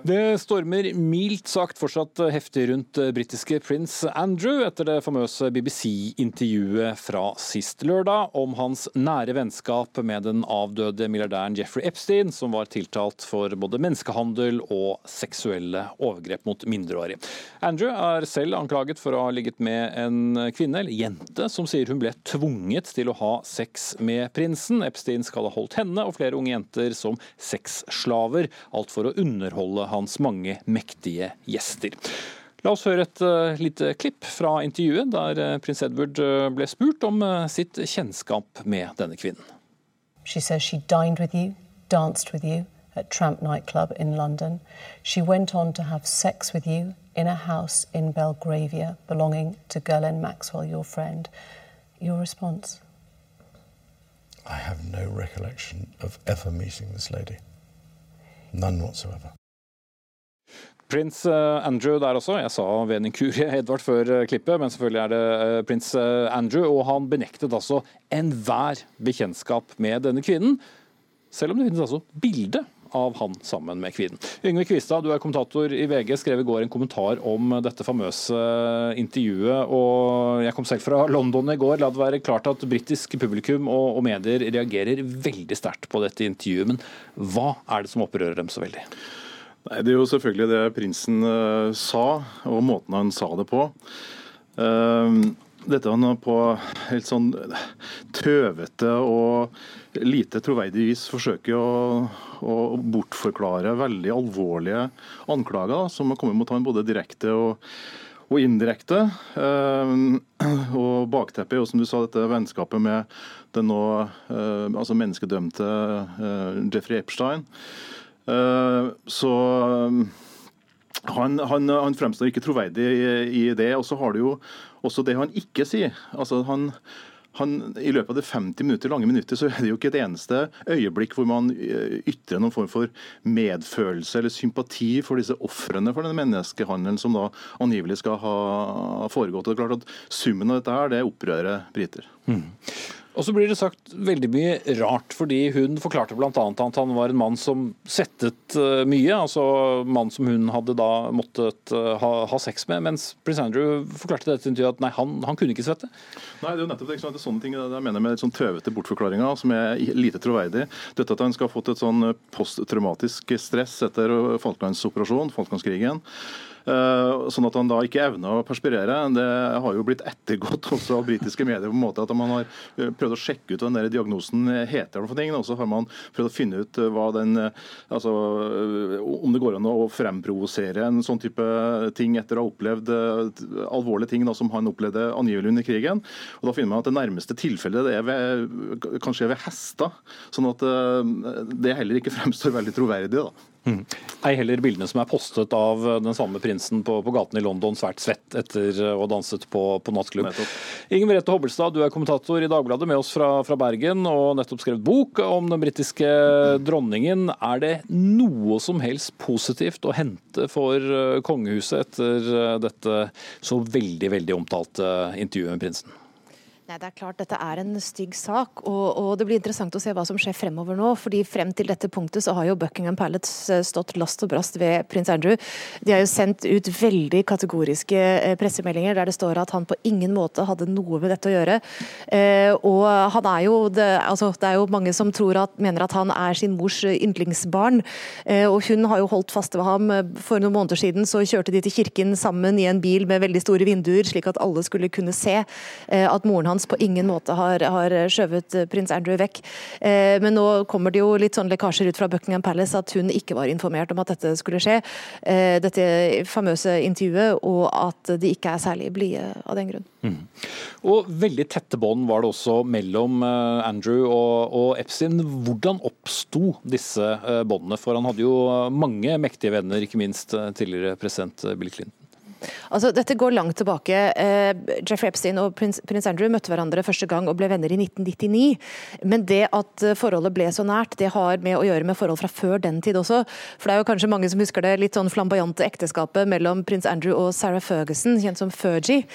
Det stormer mildt sagt fortsatt heftig rundt britiske prins Andrew etter det famøse BBC-intervjuet fra sist lørdag om hans nære vennskap med den avdøde milliardæren Jeffrey Epstein, som var tiltalt for både menneskehandel og seksuelle overgrep mot mindreårige. Andrew er selv anklaget for å ha ligget med en kvinne, eller jente, som sier hun ble tvunget til å ha sex med prinsen. Epstein skal ha holdt henne og flere unge jenter som sexslaver, alt for å underholde hans mange mektige gjester. La oss høre et uh, lite klipp fra intervjuet der uh, prins Edward uh, ble spurt om sitt kjennskap med denne kvinnen. She says she dined with you, danced with you at Tramp nightclub in London. She went on to have sex with you in a house in Belgravia belonging to Ghislaine Maxwell, your friend. Your response? I have no recollection of ever meeting this lady. None whatsoever. Prins eh, Andrew der også. Jeg sa ved en inkurie (laughs) Edvard før eh, klippet, men selvfølgelig er det eh, prins Andrew. Og han benektet altså enhver bekjentskap med denne kvinnen, selv om det finnes altså bilde av han sammen med kvinnen. Yngve Kvistad, du er kommentator i VG, skrev i går en kommentar om dette famøse intervjuet. og Jeg kom selv fra London i går. La det være klart at britisk publikum og, medier reagerer veldig sterkt på dette intervjuet. Men hva er det som opprører dem så veldig? Nei, Det er jo selvfølgelig det prinsen uh, sa, og måten han sa det på. Uh, dette han på helt sånn tøvete og lite troverdig vis forsøker å, å, bortforklare veldig alvorlige anklager som har kommet mot han både direkte og, og indirekte. Uh, og Bakteppet er jo som du sa, dette vennskapet med den nå altså menneskedømte Jeffrey Epstein. Eh, så eh, han, han, han, fremstår ikke troverdig i, i det. Og så har du jo også det han ikke sier. Altså han, han, I løpet av det 50 minutter lange minuttet så er det jo ikke et eneste øyeblikk hvor man eh, ytrer noen form for medfølelse eller sympati for disse ofrene for denne menneskehandelen som da angivelig skal ha foregått. Og det er klart at Summen av dette her, det opprører briter. Mm. Og så blir det sagt veldig mye rart, fordi hun forklarte bl.a. at han var en mann som svettet eh, mye. Altså mann som hun hadde da måttet eh, ha, ha sex med. Mens prins Andrew forklarte dette intervjuet at nei, han, han, kunne ikke svette. Nei, det er jo nettopp det, er sånne ting jeg mener med sånn tøvete bortforklaringer som er lite troverdig. Dette at han skal ha fått et sånn posttraumatisk stress etter Falklandsoperasjonen, Falklandskrigen. Sånn at han da ikke evner å perspirere. Det har jo blitt ettergått også av britiske medier på en måte at man har prøvd å sjekke ut hva den der diagnosen heter. for ting, Og så har man prøvd å finne ut hva den, altså, om det går an å fremprovosere en sånn type ting etter å ha opplevd alvorlige ting da, som han opplevde angivelig under krigen. Og Da finner man at det nærmeste tilfellet det er ved, kanskje er ved hester. sånn at det heller ikke fremstår veldig troverdig. da. Mm. Ei heller bildene som er postet av den samme prinsen på, på gaten i London, svært svett etter å ha danset på, på nattklubb. Inger Merete Hobbelstad, du er kommentator i Dagbladet med oss fra, fra Bergen og nettopp skrevet bok om den britiske dronningen. Er det noe som helst positivt å hente for eh, kongehuset etter eh, dette så veldig, veldig omtalte intervjuet med prinsen? Nei, det er klart Dette er en stygg sak, og, og, det blir interessant å se hva som skjer fremover nå. fordi Frem til dette punktet så har jo Buckingham Palace eh, stått last og brast ved prins Andrew. De har jo sendt ut veldig kategoriske eh, pressemeldinger der det står at han på ingen måte hadde noe med dette å gjøre. Eh, og han er jo, det, altså, det er jo mange som tror at, mener at han er sin mors yndlingsbarn. Og Hun har jo holdt fast ved ham. For noen måneder siden så kjørte de til kirken sammen i en bil med veldig store vinduer, slik at alle skulle kunne se at moren hans hans på ingen måte har, har skjøvet eh, prins Andrew vekk. Eh, men nå kommer det jo litt sånne lekkasjer ut fra Buckingham Palace at hun ikke var informert om at dette skulle skje. Eh, dette famøse intervjuet, og at de ikke er særlig blide av den grunn. Mm. Og Veldig tette bånd var det også mellom Andrew og, og Epstein. Hvordan oppsto disse båndene? For han hadde jo mange mektige venner, ikke minst tidligere president Bill Clinton. Altså, dette går langt tilbake. Uh, Jeffrey Epstein og prins, prins, Andrew møtte hverandre første gang og ble venner i 1999. Men det at forholdet ble så nært, det har med å gjøre med forhold fra før den tid også. For det er jo kanskje mange som husker det litt sånn flamboyante ekteskapet mellom prins Andrew og Sarah Ferguson, kjent som Fergie.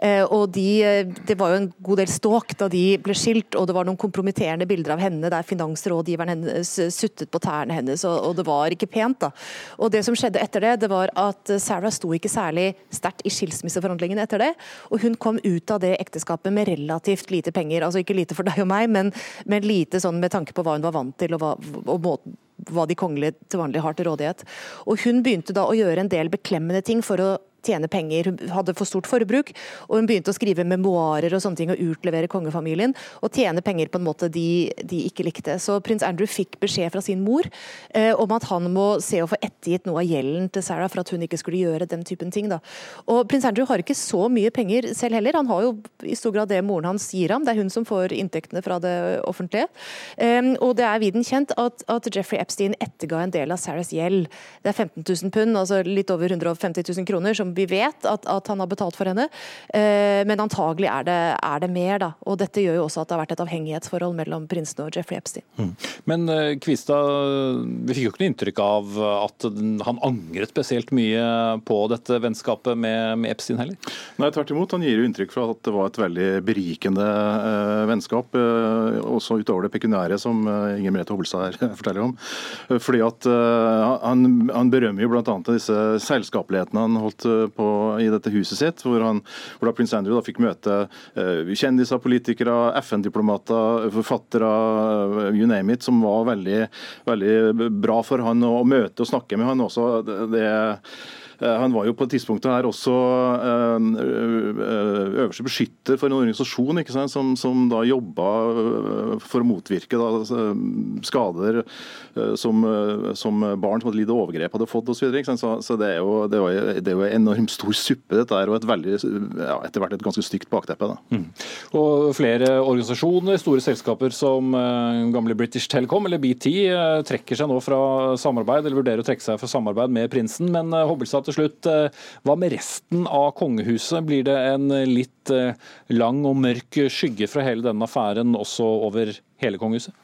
Uh, og de, eh, det var jo en god del ståk da de ble skilt, og det var noen kompromitterende bilder av henne der finansrådgiveren hennes suttet på tærne hennes, og, og det var ikke pent. da. Og det som skjedde etter det, det var at Sarah sto ikke særlig sterkt i skilsmisseforhandlingene etter det. Og hun kom ut av det ekteskapet med relativt lite penger. Altså ikke lite for deg og meg, men, men lite sånn med tanke på hva hun var vant til og hva, og måten hva de kongelige til vanlig har til rådighet. Og Hun begynte da å gjøre en del beklemmende ting for å tjene penger. Hun hadde for stort forbruk, og hun begynte å skrive memoarer og sånne ting og utlevere kongefamilien. Og tjene penger på en måte de, de ikke likte. Så prins Andrew fikk beskjed fra sin mor eh, om at han må se å få ettergitt noe av gjelden til Sarah for at hun ikke skulle gjøre den typen ting. Da. Og prins Andrew har ikke så mye penger selv heller. Han har jo i stor grad det moren hans gir ham. Det er hun som får inntektene fra det offentlige. Um, og det er viden kjent at, at, Jeffrey Epstein etterga en del av Sarahs gjeld. Det er 15 000 pund, altså litt over 150 000 kroner, som vi vet at, at han har betalt for henne. Eh, men antagelig er det, er det, mer, da. Og dette gjør jo også at det har vært et avhengighetsforhold mellom prinsen og Jeffrey Epstein. Mm. Men eh, Kvistad, vi fikk jo ikke noe inntrykk av at han angret spesielt mye på dette vennskapet med, med Epstein heller? Nei, tvert imot. Han gir jo inntrykk for at det var et veldig berikende eh, vennskap, eh, også utover det pekuniære som eh, Inger Merete Hobbelstad her (laughs) forteller om. Fordi at eh, han, han berømmer jo bl.a. disse selskapelighetene han holdt på, i dette huset sitt, hvor, han, hvor da prins Andrew da fikk møte uh, kjendiser, politikere, FN-diplomater, forfattere, uh, you name it, som var veldig, veldig bra for han å møte og snakke med han også. det, Eh, han var jo på et tidspunkt her også eh, eh, øverste beskytter for en organisasjon ikke sant, som, som da jobba for å motvirke da, skader som, som, barn som hadde lidd overgrep hadde fått osv. Så, så, så det er jo jo enormt stor suppe dette her, og et veldig, ja, etter hvert et ganske stygt bakteppe. Mm. Og Flere organisasjoner, store selskaper som gamle British Telecom eller BT trekker seg nå fra samarbeid, eller vurderer å trekke seg fra samarbeid med prinsen. men Hobbelstad til slutt, eh, hva med resten av kongehuset? Blir det en litt eh, lang og mørk skygge fra hele denne affæren også over hele kongehuset?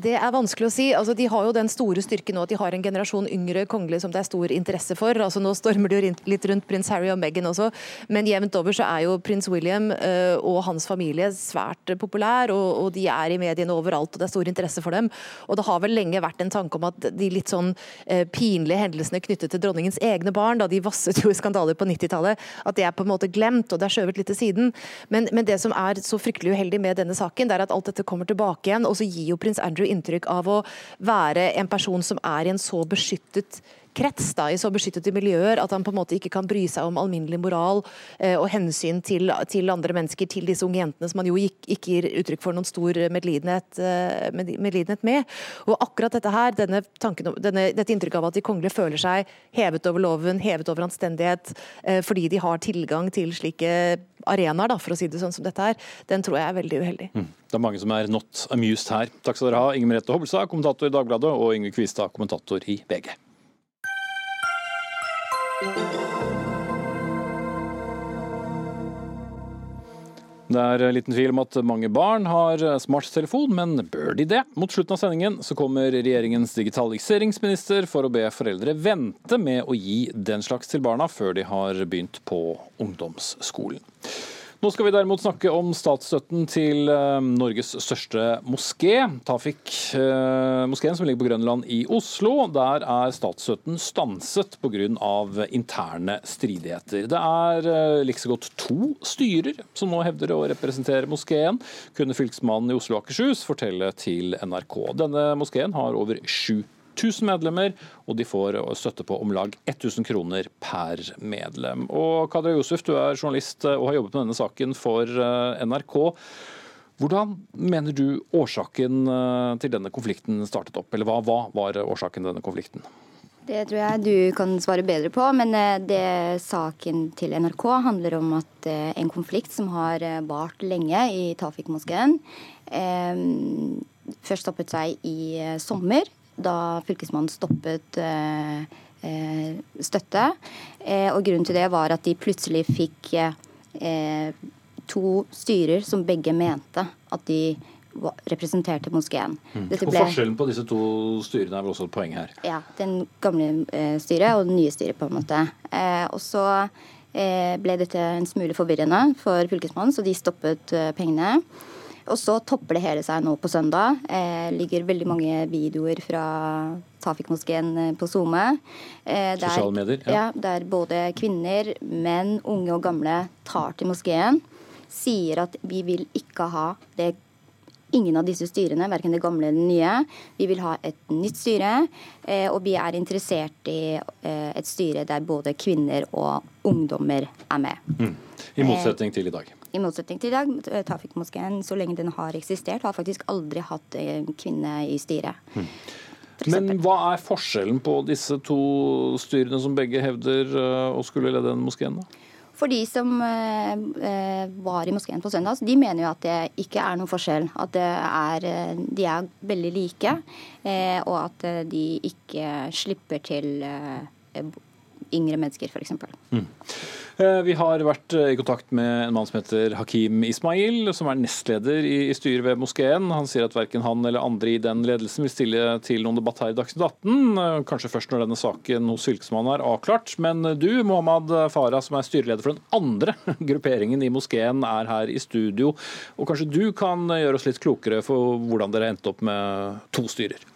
Det er vanskelig å si. Altså, de har jo den store styrken nå at de har en generasjon yngre kongelige som det er stor interesse for. Altså, nå stormer det jo litt rundt prins Harry og Meghan også, men jevnt over så er jo prins William uh, og hans familie svært populær, og, og, de er i mediene overalt, og det er stor interesse for dem. Og det har vel lenge vært en tanke om at de litt sånn uh, pinlige hendelsene knyttet til dronningens egne barn, da de vasset jo i skandaler på 90-tallet, at det er på en måte glemt, og det er skjøvet litt til siden. Men, men det som er så fryktelig uheldig med denne saken, det er at alt dette kommer tilbake igjen, og så gir jo prins Andrew inntrykk av å være en person som er i en så beskyttet krets, da, i så beskyttede miljøer, at han på en måte ikke kan bry seg om alminnelig moral eh, og hensyn til, til, andre mennesker, til disse unge jentene, som han jo ikke, ikke gir uttrykk for noen stor medlidenhet, eh, medlidenhet, med. Og akkurat dette her, denne tanken, denne, dette inntrykket av at de kongelige føler seg hevet over loven, hevet over anstendighet, eh, fordi de har tilgang til slike arenaer, for å si det sånn som dette her, den tror jeg er veldig uheldig. Mm. Det er mange som er not amused her. Takk skal dere ha, Inger Merete Hobbelstad, kommentator i Dagbladet, og Yngve Kvistad, kommentator i VG. Det er liten tvil om at mange barn har smarttelefon, men bør de det? Mot slutten av sendingen så kommer regjeringens digitaliseringsminister for å be foreldre vente med å gi den slags til barna før de har begynt på ungdomsskolen. Nå skal vi derimot snakke om statsstøtten til eh, Norges største moské, Tafik-moskeen, som ligger på Grønland i Oslo. Der er statsstøtten stanset pga. interne stridigheter. Det er eh, like så godt to styrer som nå hevder å representere moskeen, kunne fylkesmannen i Oslo og Akershus fortelle til NRK. Denne moskeen har over 7000 1000 medlemmer, og de får støtte på om lag 1000 kroner per medlem. Og Kadra Josef, du er journalist og har jobbet med denne saken for eh, NRK. Hvordan mener du årsaken eh, til denne konflikten startet opp, eller hva, hva var årsaken til denne konflikten? Det tror jeg du kan svare bedre på, men eh, det saken til NRK handler om at en konflikt som har vart lenge i Tafik-moskeen, først stoppet seg i sommer da Fylkesmannen stoppet eh, eh, støtte. Eh, og grunnen til det var at de plutselig fikk to styrer som begge mente at de representerte moskeen. Mm. Ble... Og Forskjellen på disse to styrene er vel også et poeng her? Ja. Den gamle eh, styret og det nye styret, på en måte. Eh, og så eh, ble dette en smule forvirrende for fylkesmannen, så de stoppet pengene. Og så topper det hele seg nå på søndag. Eh, ligger veldig mange videoer fra Tafik-moskeen eh, på SoMe. Eh, Sosiale medier? Ja. ja. Der både kvinner, menn, unge og gamle tar til moskeen. Sier at vi vil ikke ha det ingen av disse styrene, verken det gamle eller det nye. Vi vil ha et nytt styre, eh, og vi er interessert i eh, et styre der både kvinner og ungdommer er med. Mm. I motsetning til i dag? I motsetning til i dag, eh, Tafik-moskeen, så lenge den har eksistert, har faktisk aldri hatt en eh, kvinne i styret. Mm. Men hva er forskjellen på disse to styrene som begge hevder eh, å skulle lede den moskeen? da? For de som eh, var i moskeen på søndag, de mener jo at det ikke er noen forskjell. At er, de er veldig like, eh, og at de ikke slipper til eh, yngre mennesker, f.eks. Mm. Eh, vi har vært eh, i kontakt med en mann som heter Hakim Ismail, som er nestleder i styret ved moskeen. Han sier at verken han eller andre i den ledelsen vil stille til noen debatt her i Dagsnytt 18. Eh, kanskje først når denne saken hos Fylkesmannen er avklart. Men du, Mohammed Farah, som er styreleder for den andre (laughs) grupperingen i moskeen, er her i studio. Og kanskje du kan gjøre oss litt klokere for hvordan dere endte opp med to styrer?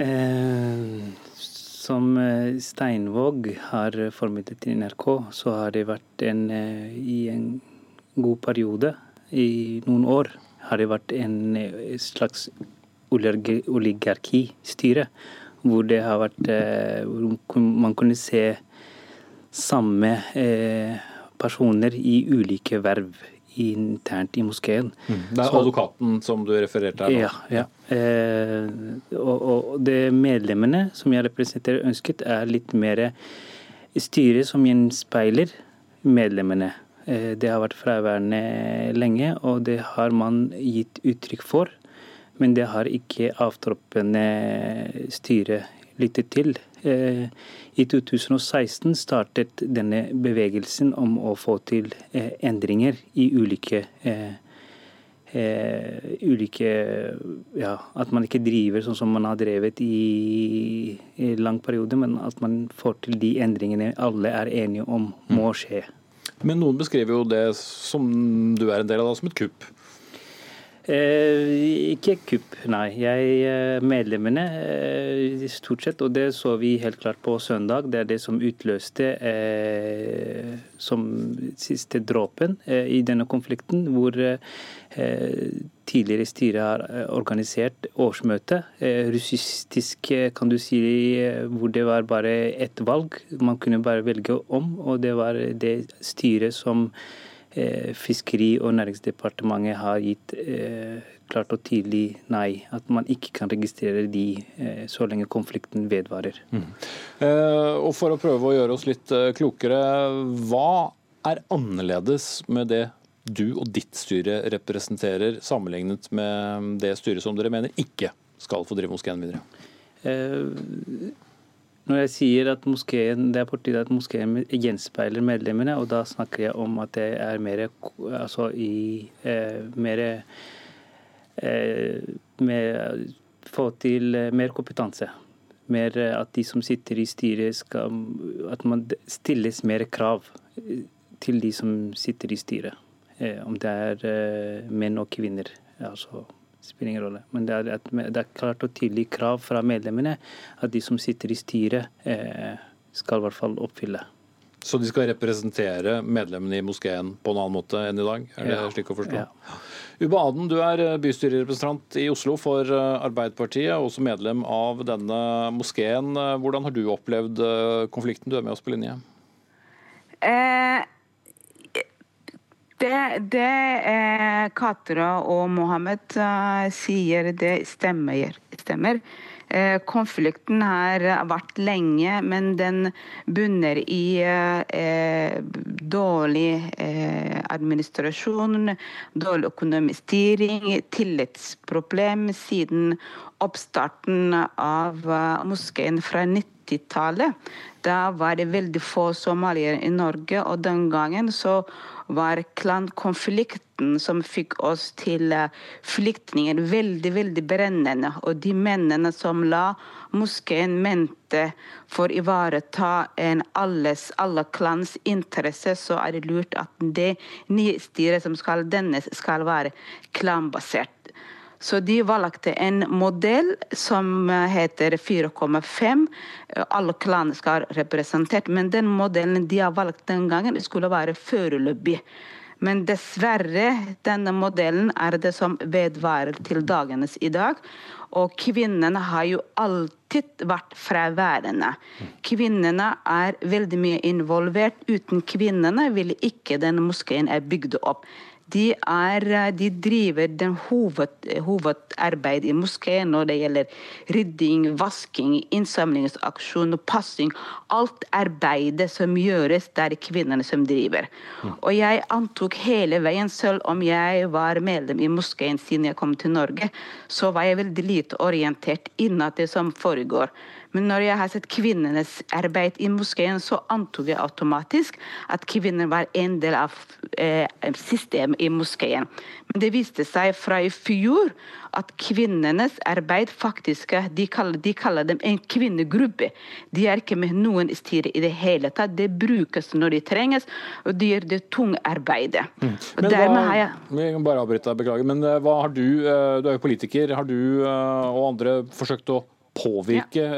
Eh, som eh, Steinvåg har formidlet til NRK, så har det vært en eh, i en god periode, i noen år, har det vært en eh, slags oligarkistyre. Hvor det har vært Hvor man kunne se samme personer i ulike verv internt i moskeen. Mm. Det er så, advokaten som du refererte her? Ja. ja. Eh, og, og, det medlemmene som jeg representerer ønsket, er litt mer styre som gjenspeiler medlemmene. Eh, det har vært fraværende lenge, og det har man gitt uttrykk for. Men det har ikke avtroppende styre lyttet til. Eh, I 2016 startet denne bevegelsen om å få til eh, endringer i ulike eh, ulike ja, At man ikke driver sånn som man har drevet i, i lang periode, men at man får til de endringene alle er enige om må mm. skje. Men noen beskriver jo det som du er en del av, da, som et kupp? Eh, ikke kupp, nei. Jeg, medlemmene stort sett, og det så vi helt klart på søndag, det er det som utløste eh, som siste dråpen eh, i denne konflikten, hvor eh, tidligere styre har organisert årsmøte. Russistisk, kan du si, hvor det var bare ett valg. Man kunne bare velge om, og det var det styret som Fiskeri- og næringsdepartementet har gitt klart og tydelig nei. At man ikke kan registrere de så lenge konflikten vedvarer. Mm. og For å prøve å gjøre oss litt klokere, hva er annerledes med det du og ditt styre representerer, sammenlignet med det styret som dere mener ikke skal få drive moskeen videre? Eh, når jeg sier at moskeen, det er på tide at moskeen gjenspeiler medlemmene, og da snakker jeg om at det er mer, altså i, eh, mer eh, med, Få til eh, mer kompetanse. Mer at de som sitter i styret, skal At man stilles mer krav til de som sitter i styret. Eh, om det er eh, menn og kvinner. altså spiller ingen rolle. Men det er, et, det er klart og tydelig krav fra medlemmene at de som sitter i styret, eh, skal i hvert fall oppfylle. Så de skal representere medlemmene i moskeen på en annen måte enn i dag? Er det ja. slik å forstå? Ja. Uba Aden, du er bystyrerepresentant i Oslo for Arbeiderpartiet, også medlem av denne moskeen. Hvordan har du opplevd konflikten? Du er med oss på linje. Eh, det, det eh, Katra og Mohammed eh, sier, det stemmer. stemmer. Eh, konflikten har vært lenge, men den bunner i eh, dårlig eh, administrasjon, dårlig økonomisk styring, tillitsproblem siden oppstarten av eh, moskeen fra 90-tallet. Da var det veldig få somaliere i Norge, og den gangen så var klankonflikten som fikk oss til eh, flyktninger, veldig, veldig brennende. Og de mennene som la moskeen mente for å ivareta en alles, alle klans interesse, så er det lurt at det nye styret som skal dannes, skal være klanbasert. Så de valgte en modell som eh, heter 4,5. Alle klan skal være representert. Men den modellen de har valgt den gangen, skulle være foreløpig. Men dessverre, denne modellen er det som vedvarer til dagenes i dag. Og kvinnene har jo alltid vært fraværende. Kvinnene er veldig mye involvert. Uten kvinnene ville ikke den moskeen er bygd opp de, er, eh, de driver den hoved, hovedarbeidet i moskeen når det gjelder rydding, vasking, innsamlingsaksjon, og passing. Alt arbeidet som gjøres, det er kvinnene som driver. Mm. Og jeg antok hele veien, selv om jeg var medlem i moskeen siden jeg kom til Norge, så var jeg veldig lite orientert innad det som foregår. Men når jeg har sett kvinnenes arbeid i moskeen, så antok jeg automatisk at kvinner var en del av eh, systemet i moskeen. Men det viste seg fra i fjor at kvinnenes arbeid faktisk De kaller, de kaller dem en kvinnegruppe. De er ikke med noen styre i det hele tatt. Det brukes når de trenges, og de gjør det tunge arbeidet. Mm. Men hva, har jeg... Vi kan bare avbryte deg, beklager. Men eh, hva har du, eh, du er jo politiker, har du og andre forsøkt å påvirke ja.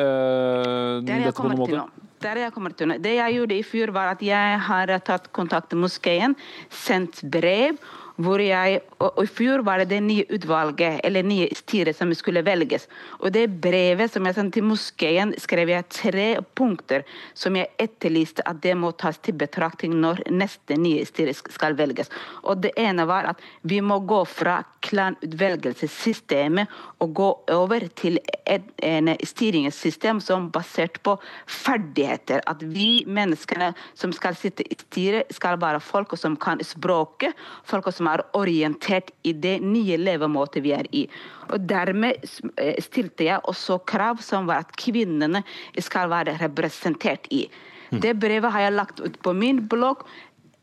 uh, dette på noen måte? Der jeg kommer til. Det jeg gjorde i fjor, var at jeg har tatt kontakt med moskeen, sendt brev hvor jeg, og I fjor var det det nye utvalget, eller nye styret, som skulle velges. Og det brevet som jeg sendte til moskeen, skrev jeg tre punkter som jeg etterlyste at det må tas til betraktning når neste nye styre skal velges. Og Det ene var at vi må gå fra klanutvelgelsessystemet og gå over til et en styringssystem som er basert på ferdigheter. At vi menneskene som skal sitte i styret, skal være folk som kan språket, folk som er orientert i det nye levemåten vi er i. Og Dermed eh, stilte jeg også krav som var at kvinnene skal være representert i. Mm. Det brevet har jeg lagt ut på min blogg.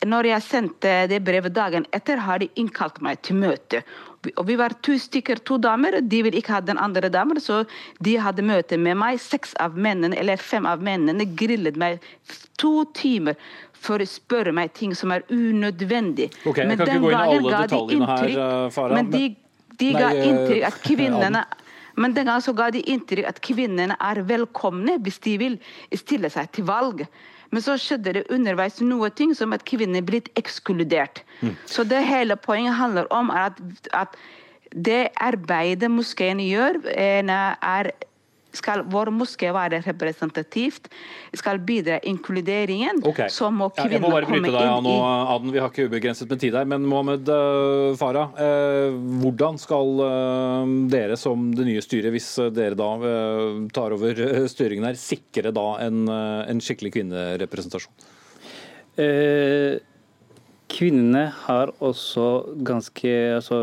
Når jeg sendte det brevet dagen etter, har de innkalt meg til møte. Og vi var to stykker, to damer. De ville ikke ha den andre damen, så de hadde møte med meg. Seks av mennene, eller fem av mennene grillet meg to timer for å spørre meg ting som er unødvendig. Okay, jeg kan ikke gå inn i alle detaljene her, Farah. Men de de ga Nei, eh, inntrykk at (laughs) kvinnene men den gang så ga de inntrykk at kvinnene er velkomne hvis de vil stille seg til valg. Men så skjedde det underveis noe ting som at kvinner er blitt ekskludert. Mm. Så det hele poenget handler om at, at det arbeidet moskeen gjør, eh, er skal vår moské være representativt, skal bidra inkluderingen, okay. så må kvinner Ja, jeg må bare komme bryte deg av inn nå, i Aden. Vi har ikke ubegrenset med tid her. Men Mohammed uh, Farah, uh, hvordan skal uh, dere som det nye styret, hvis dere da tar over styringen her, sikre da en, en skikkelig kvinnerepresentasjon? Eh, kvinnene har også ganske altså,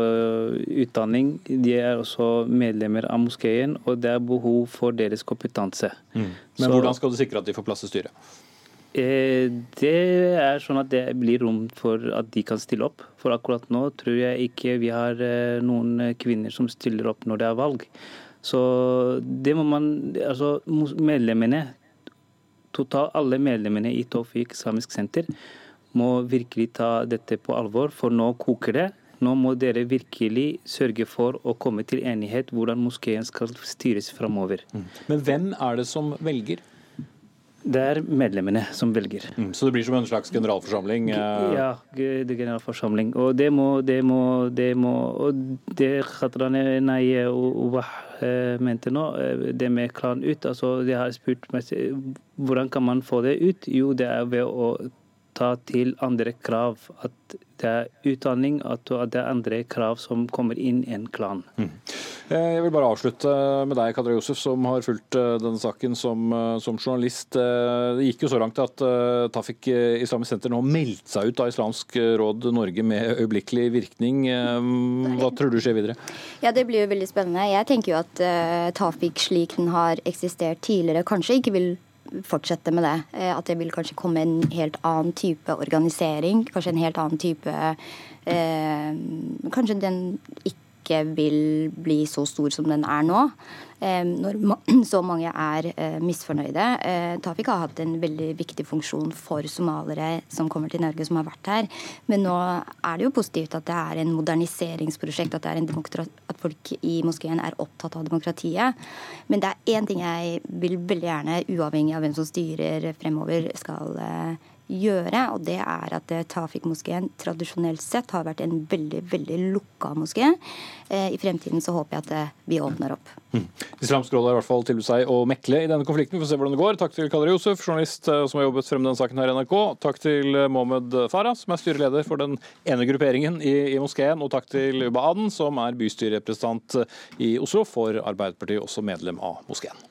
utdanning. De er også medlemmer av moskeen, og det er behov for deres kompetanse. Men Så- hvordan skal du sikre at de får plass i styret? Eh, det er sånn at det blir rom for at de kan stille opp. For akkurat nå tror jeg ikke vi har eh, noen kvinner som stiller opp når det er valg. Så det må man Altså medlemmene, totalt alle medlemmene i Tofik Samisk Senter, må virkelig ta dette på alvor, for nå koker det. Nå må dere virkelig sørge for å komme til enighet hvordan moskeen skal styres framover. Men hvem er det som velger? Det er medlemmene som velger. Så det blir som en slags generalforsamling? eh, Ja, det er generalforsamling. Og det må det må, det må Og det Khatrane Naye og Wah mente nå, eh, det med klan ut altså De har spurt meg hvordan kan man få det ut. Jo, det er ved å ta til andre krav. At det er utdanning, at det er andre krav som kommer inn i en klan. Mm. Jeg vil bare avslutte med deg, Kadra Josef, som har fulgt eh, denne saken som, eh, som journalist. Eh, Det gikk jo så langt at eh, Tafik eh, Islamisk Senter nå meldte seg ut av Islamsk råd Norge med øyeblikkelig virkning. Eh, Hva tror du skjer videre? Ja, Det blir jo veldig spennende. Jeg tenker jo at uh, Tafik slik den har eksistert tidligere, kanskje ikke vil fortsette med det. Eh, at det vil kanskje komme en helt annen type organisering. Kanskje en helt annen type eh, Kanskje den ikke vil bli så stor som den er nå. Eh, når (clears throat) så mange er eh, misfornøyde. Eh, Tafik har hatt en veldig viktig funksjon for somaliere som kommer til Norge, som har vært her. Men nå er det jo positivt at det er en moderniseringsprosjekt, at, at folk i moskeen er opptatt av demokratiet. Men det er én ting jeg vil veldig gjerne, uavhengig av hvem som styrer fremover, skal eh, gjøre, og det er at eh, Tafik-moskeen tradisjonelt sett har vært en veldig veldig lukka moské. Eh, I fremtiden så håper jeg at eh, vi åpner opp. Islamsk råd har i hvert fall tilbudt seg å mekle i denne konflikten. Vi får se hvordan det går. Takk til Kadri Josef, journalist som har jobbet frem denne saken her i NRK. Takk til Mohammed Farah, som er styreleder for den ene grupperingen i, i moskeen. Og takk til Uba Aden, som er bystyrerepresentant i Oslo for Arbeiderpartiet, også medlem av moskeen.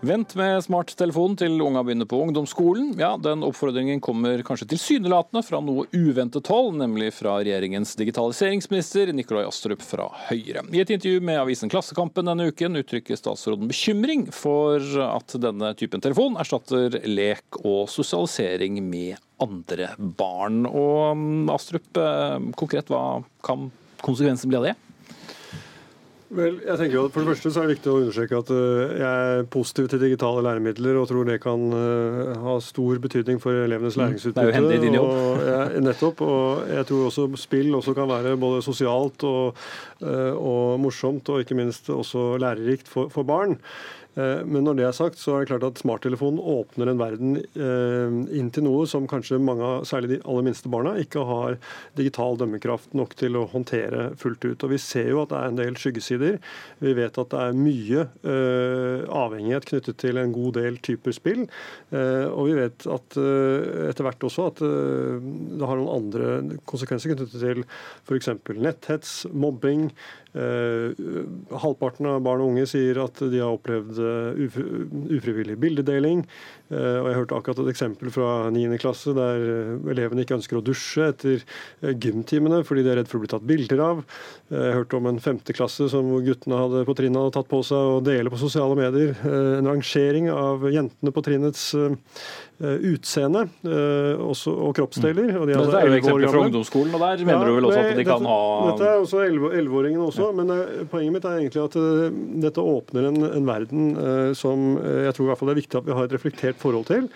Vent med smarttelefonen til unga begynner på ungdomsskolen. Ja, Den oppfordringen kommer kanskje tilsynelatende fra noe uventet hold, nemlig fra regjeringens digitaliseringsminister Nikolai Astrup fra Høyre. I et intervju med avisen Klassekampen denne uken uttrykker statsråden bekymring for at denne typen telefon erstatter lek og sosialisering med andre barn. Og mm, Astrup, eh, konkret, hva kan konsekvensen bli av det? Vel, jeg tenker jo at For det første så er det viktig å understreke at uh, jeg er positiv til digitale læremidler og tror det kan uh, ha stor betydning for elevenes Mm, læringsutbytte. det er jo hendig i din jobb. Og, jeg, nettopp. Og jeg tror også spill også kan være både sosialt og, uh, og morsomt, og ikke minst også lærerikt for, for barn. Men når det er sagt, så er det klart at smarttelefonen åpner en verden inn til noe som kanskje mange, særlig de aller minste barna, ikke har digital dømmekraft nok til å håndtere fullt ut. Og Vi ser jo at det er en del skyggesider. Vi vet at det er mye eh, avhengighet knyttet til en god del typer spill. Eh, og vi vet at eh, etter hvert også at eh, det har noen andre konsekvenser knyttet til f.eks. netthets, mobbing. Eh, halvparten av barn og unge sier at de har opplevd ufri- ufrivillig bildedeling. Eh, og Jeg hørte akkurat et eksempel fra 9. klasse der eh, elevene ikke ønsker å dusje etter eh, gymtimene fordi de er redd for å bli tatt bilder av. Jeg hørte om en 5. klasse som guttene hadde på trinnet hadde tatt på seg å dele på sosiale medier. En rangering av jentene på trinnets utseende også, og kroppsdeler. Og de er, dette er jo eksempler fra ungdomsskolen, og der mener ja, du vel også at de kan ha Dette er også 11-åringene også, men poenget mitt er egentlig at dette åpner en, en verden som jeg tror i hvert fall det er viktig at vi har et reflektert forhold til.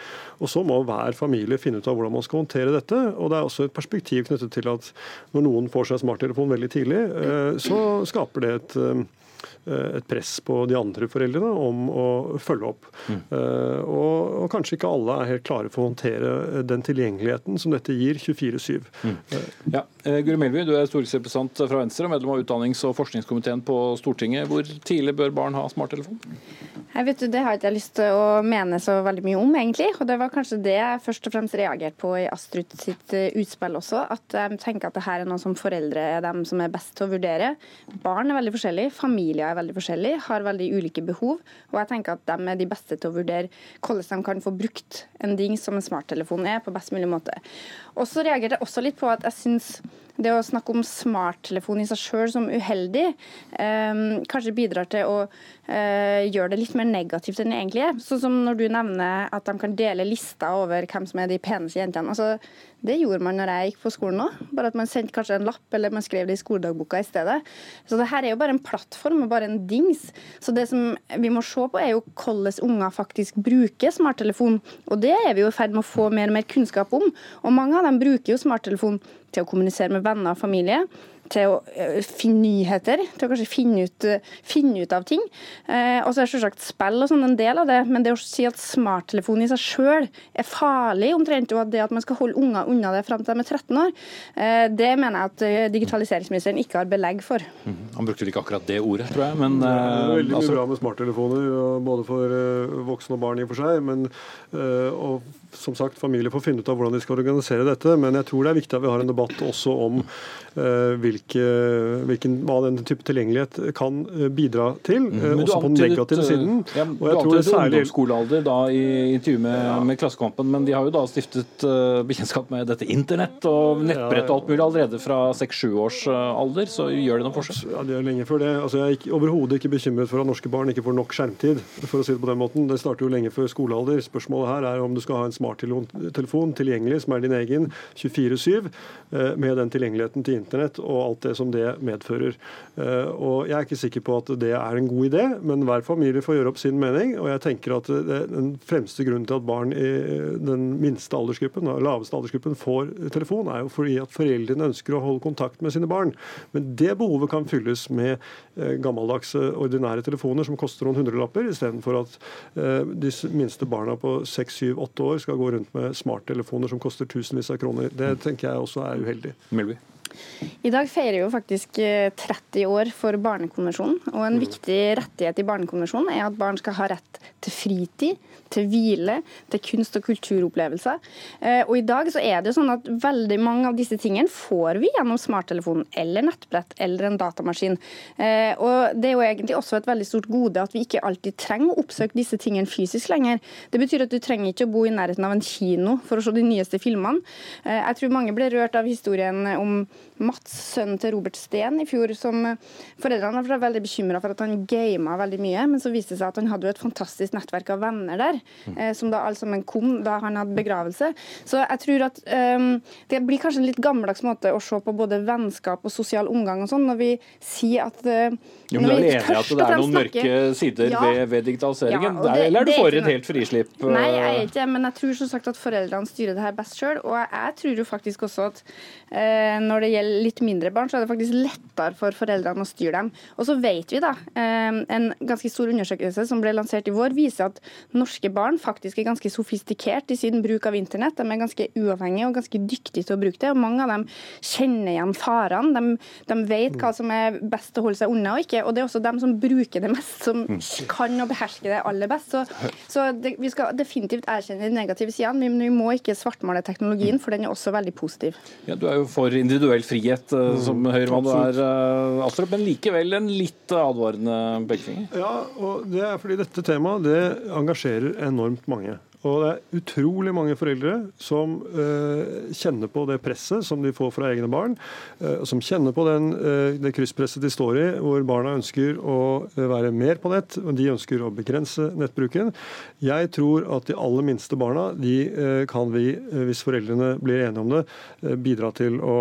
Og så må hver familie finne ut av hvordan man skal håndtere dette. Og det er også et perspektiv knyttet til at når noen får seg smarttelefon veldig tidlig, så skaper det et Eh, et press på de andre foreldrene om å følge opp. Mm. Uh, og, og, kanskje ikke alle er helt klare for å håndtere den tilgjengeligheten som dette gir 24-7. Mm. Uh, ja. Guri Melby, du er stortingsrepresentant fra Venstre og medlem av utdannings- og forskningskomiteen på Stortinget. Hvor tidlig bør barn ha smarttelefon? Jeg vet du, Det har ikke jeg lyst til å mene så veldig mye om, egentlig. Og det var kanskje det jeg først og fremst reagerte på i Astrud sitt utspill også. At jeg tenker at det her er noe som foreldre er dem som er best til å vurdere. Barn er veldig forskjellige, familier er veldig forskjellige, har veldig ulike behov. Og jeg tenker at de er de beste til å vurdere hvordan de kan få brukt en ding som en smarttelefon er, på best mulig måte. Og så reagerte jeg også litt på at jeg syns det å snakke om smarttelefon i seg sjøl som uheldig, eh, kanskje bidrar til å eh, gjøre det litt mer negativt enn det egentlig er. Sånn som når du nevner at de kan dele lister over hvem som er de peneste jentene. Altså, det gjorde man når jeg gikk på skolen òg, bare at man sendte kanskje en lapp, eller man skrev det i skoledagboka i stedet. Så det her er jo bare en plattform og bare en dings. Så det som vi må se på, er jo hvordan unger faktisk bruker smarttelefon. Og det er vi jo i ferd med å få mer og mer kunnskap om. Og mange av dem bruker jo smarttelefon til å kommunisere med venner og familie til å eh, finne nyheter, til å kanskje finne ut, eh, finne ut av ting. Eh, og så er selvsagt spill og sånn en del av det, men det å si at smarttelefonen i seg sjøl er farlig, omtrent, og at det at man skal holde unger unna det fram til de er 13 år, eh, det mener jeg at eh, digitaliseringsministeren ikke har belegg for. Mm. Han brukte ikke akkurat det ordet, tror jeg, men Det er veldig mye altså... bra med smarttelefoner, både for voksne og barn i og for seg. men og som sagt, familier får finne ut av hvordan de skal organisere dette. Men jeg tror det er viktig at vi har en debatt også om uh, hvilke, hvilken, hva den type tilgjengelighet kan uh, bidra til. Uh, også på den negative siden. Ja, du antydet særlig... ungdomsskolealder da, i intervju med, ja. med, Klassekampen, men de har jo da stiftet bekjentskap med dette internett og nettbrett og alt mulig allerede fra 6-7 års alder. Så gjør det noen forskjell? Ja, det er lenge før det. Altså, jeg er overhodet ikke bekymret for at norske barn ikke får nok skjermtid, for å si det på den måten. Det starter jo lenge før skolealder. Spørsmålet her er om du skal ha en smarttelefon tilgjengelig, som er din egen, 24-7, eh, med den tilgjengeligheten til internett og alt det som det medfører. Eh, og Jeg er ikke sikker på at det er en god idé, men hver familie får gjøre opp sin mening. og jeg tenker at Den fremste grunnen til at barn i den minste aldersgruppen, den laveste aldersgruppen får telefon, er jo fordi at foreldrene ønsker å holde kontakt med sine barn. Men det behovet kan fylles med eh, gammeldagse, ordinære telefoner som koster noen hundrelapper, istedenfor at de minste barna på 6-7-8 år skal gå rundt med smarttelefoner som koster tusenvis av kroner. Det tenker jeg også er uheldig. Melby. I dag feirer jo faktisk 30 eh, år for Barnekonvensjonen. og En mm. viktig rettighet i Barnekonvensjonen er at barn skal ha rett til fritid, til hvile, til kunst- og kulturopplevelser. Eh, og I dag så er det jo sånn at veldig mange av disse tingene får vi gjennom smarttelefonen eller nettbrett eller en datamaskin. Eh, og Det er jo egentlig også et veldig stort gode at vi ikke alltid trenger å oppsøke disse tingene fysisk lenger. Det betyr at du trenger ikke å bo i nærheten av en kino for å se de nyeste filmene. Jeg tror mange ble rørt av historien om Mats, sønnen til Robert Steen, i fjor. som Foreldrene var veldig bekymra for at han gama veldig mye, men så viste det seg at han hadde jo et fantastisk nettverk av venner der, eh, som da alle sammen kom da han hadde begravelse. Så jeg tror at um, det blir kanskje en litt gammeldags måte å se på både vennskap og sosial omgang og sånn, når vi sier at uh, jo, men Du er enig i at det er noen mørke sider ja, ved, ved, digitaliseringen? Ja, det, eller er du for et helt frislipp? Nei, jeg er ikke men jeg tror som sagt at foreldrene styrer det her best sjøl. Og jeg tror jo faktisk også at uh, når det gjelder litt mindre barn, så er det faktisk lettere for foreldrene å styre dem. Og så vet vi da, eh, En ganske stor undersøkelse som ble lansert i vår, viser at norske barn faktisk er ganske sofistikert i sin bruk av internett. De er ganske uavhengige og ganske dyktige til å bruke det. og Mange av dem kjenner igjen farene. De, de, vet hva som er best å holde seg unna og ikke. Og det er også dem som bruker det mest, som mm. kan og behersker det aller best. Så, så det, vi skal definitivt erkjenne de negative sidene, men vi må ikke svartmale teknologien, for den er også veldig positiv. Ja, du er jo for individuell frihet eh, mm, som Høyremann du er, eh, Astrup, men likevel en litt advarende pekefinger? Ja, og det er fordi dette temaet det engasjerer enormt mange. Og det er utrolig mange foreldre som uh, kjenner på det presset som de får fra egne barn. Uh, som kjenner på den, uh, det krysspresset de står i, hvor barna ønsker å være mer på nett, og de ønsker å begrense nettbruken. Jeg tror at de aller minste barna de kan vi, hvis foreldrene blir enige om det, bidra til å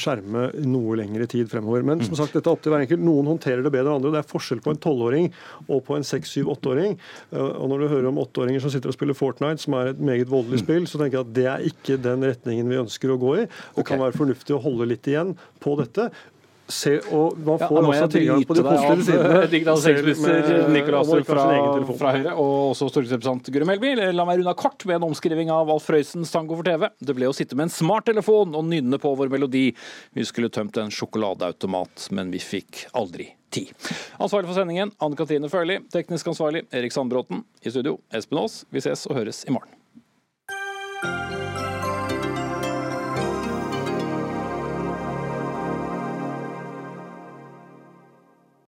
skjerme noe lengre tid fremover. Men som sagt, dette er opp til hver enkelt. Noen håndterer det bedre enn andre. Det er forskjell på en tolvåring og på en seks, syv, åtteåring. Og når du hører om åtteåringer som sitter og spiller Fortnite, som er et meget voldelig spill, så tenker jeg at det er ikke den retningen vi ønsker å gå i. Det kan være fornuftig å holde litt igjen på dette. Se, og Man får ja, også tilgang på de positive sidene. Digitaliseringsminister Nicolas fra, fra, Høyre og også stortingsrepresentant Guri Melby. La meg runde kort med en omskriving av Alf Prøysens tango for TV. Det ble å sitte med en smarttelefon og nynne på vår melodi. Vi skulle tømt en sjokoladeautomat, men vi fikk aldri tid. Ansvarlig for sendingen Anne Katrine Førli. Teknisk ansvarlig Erik Sandbråten. I studio Espen Aas. Vi ses og høres i morgen.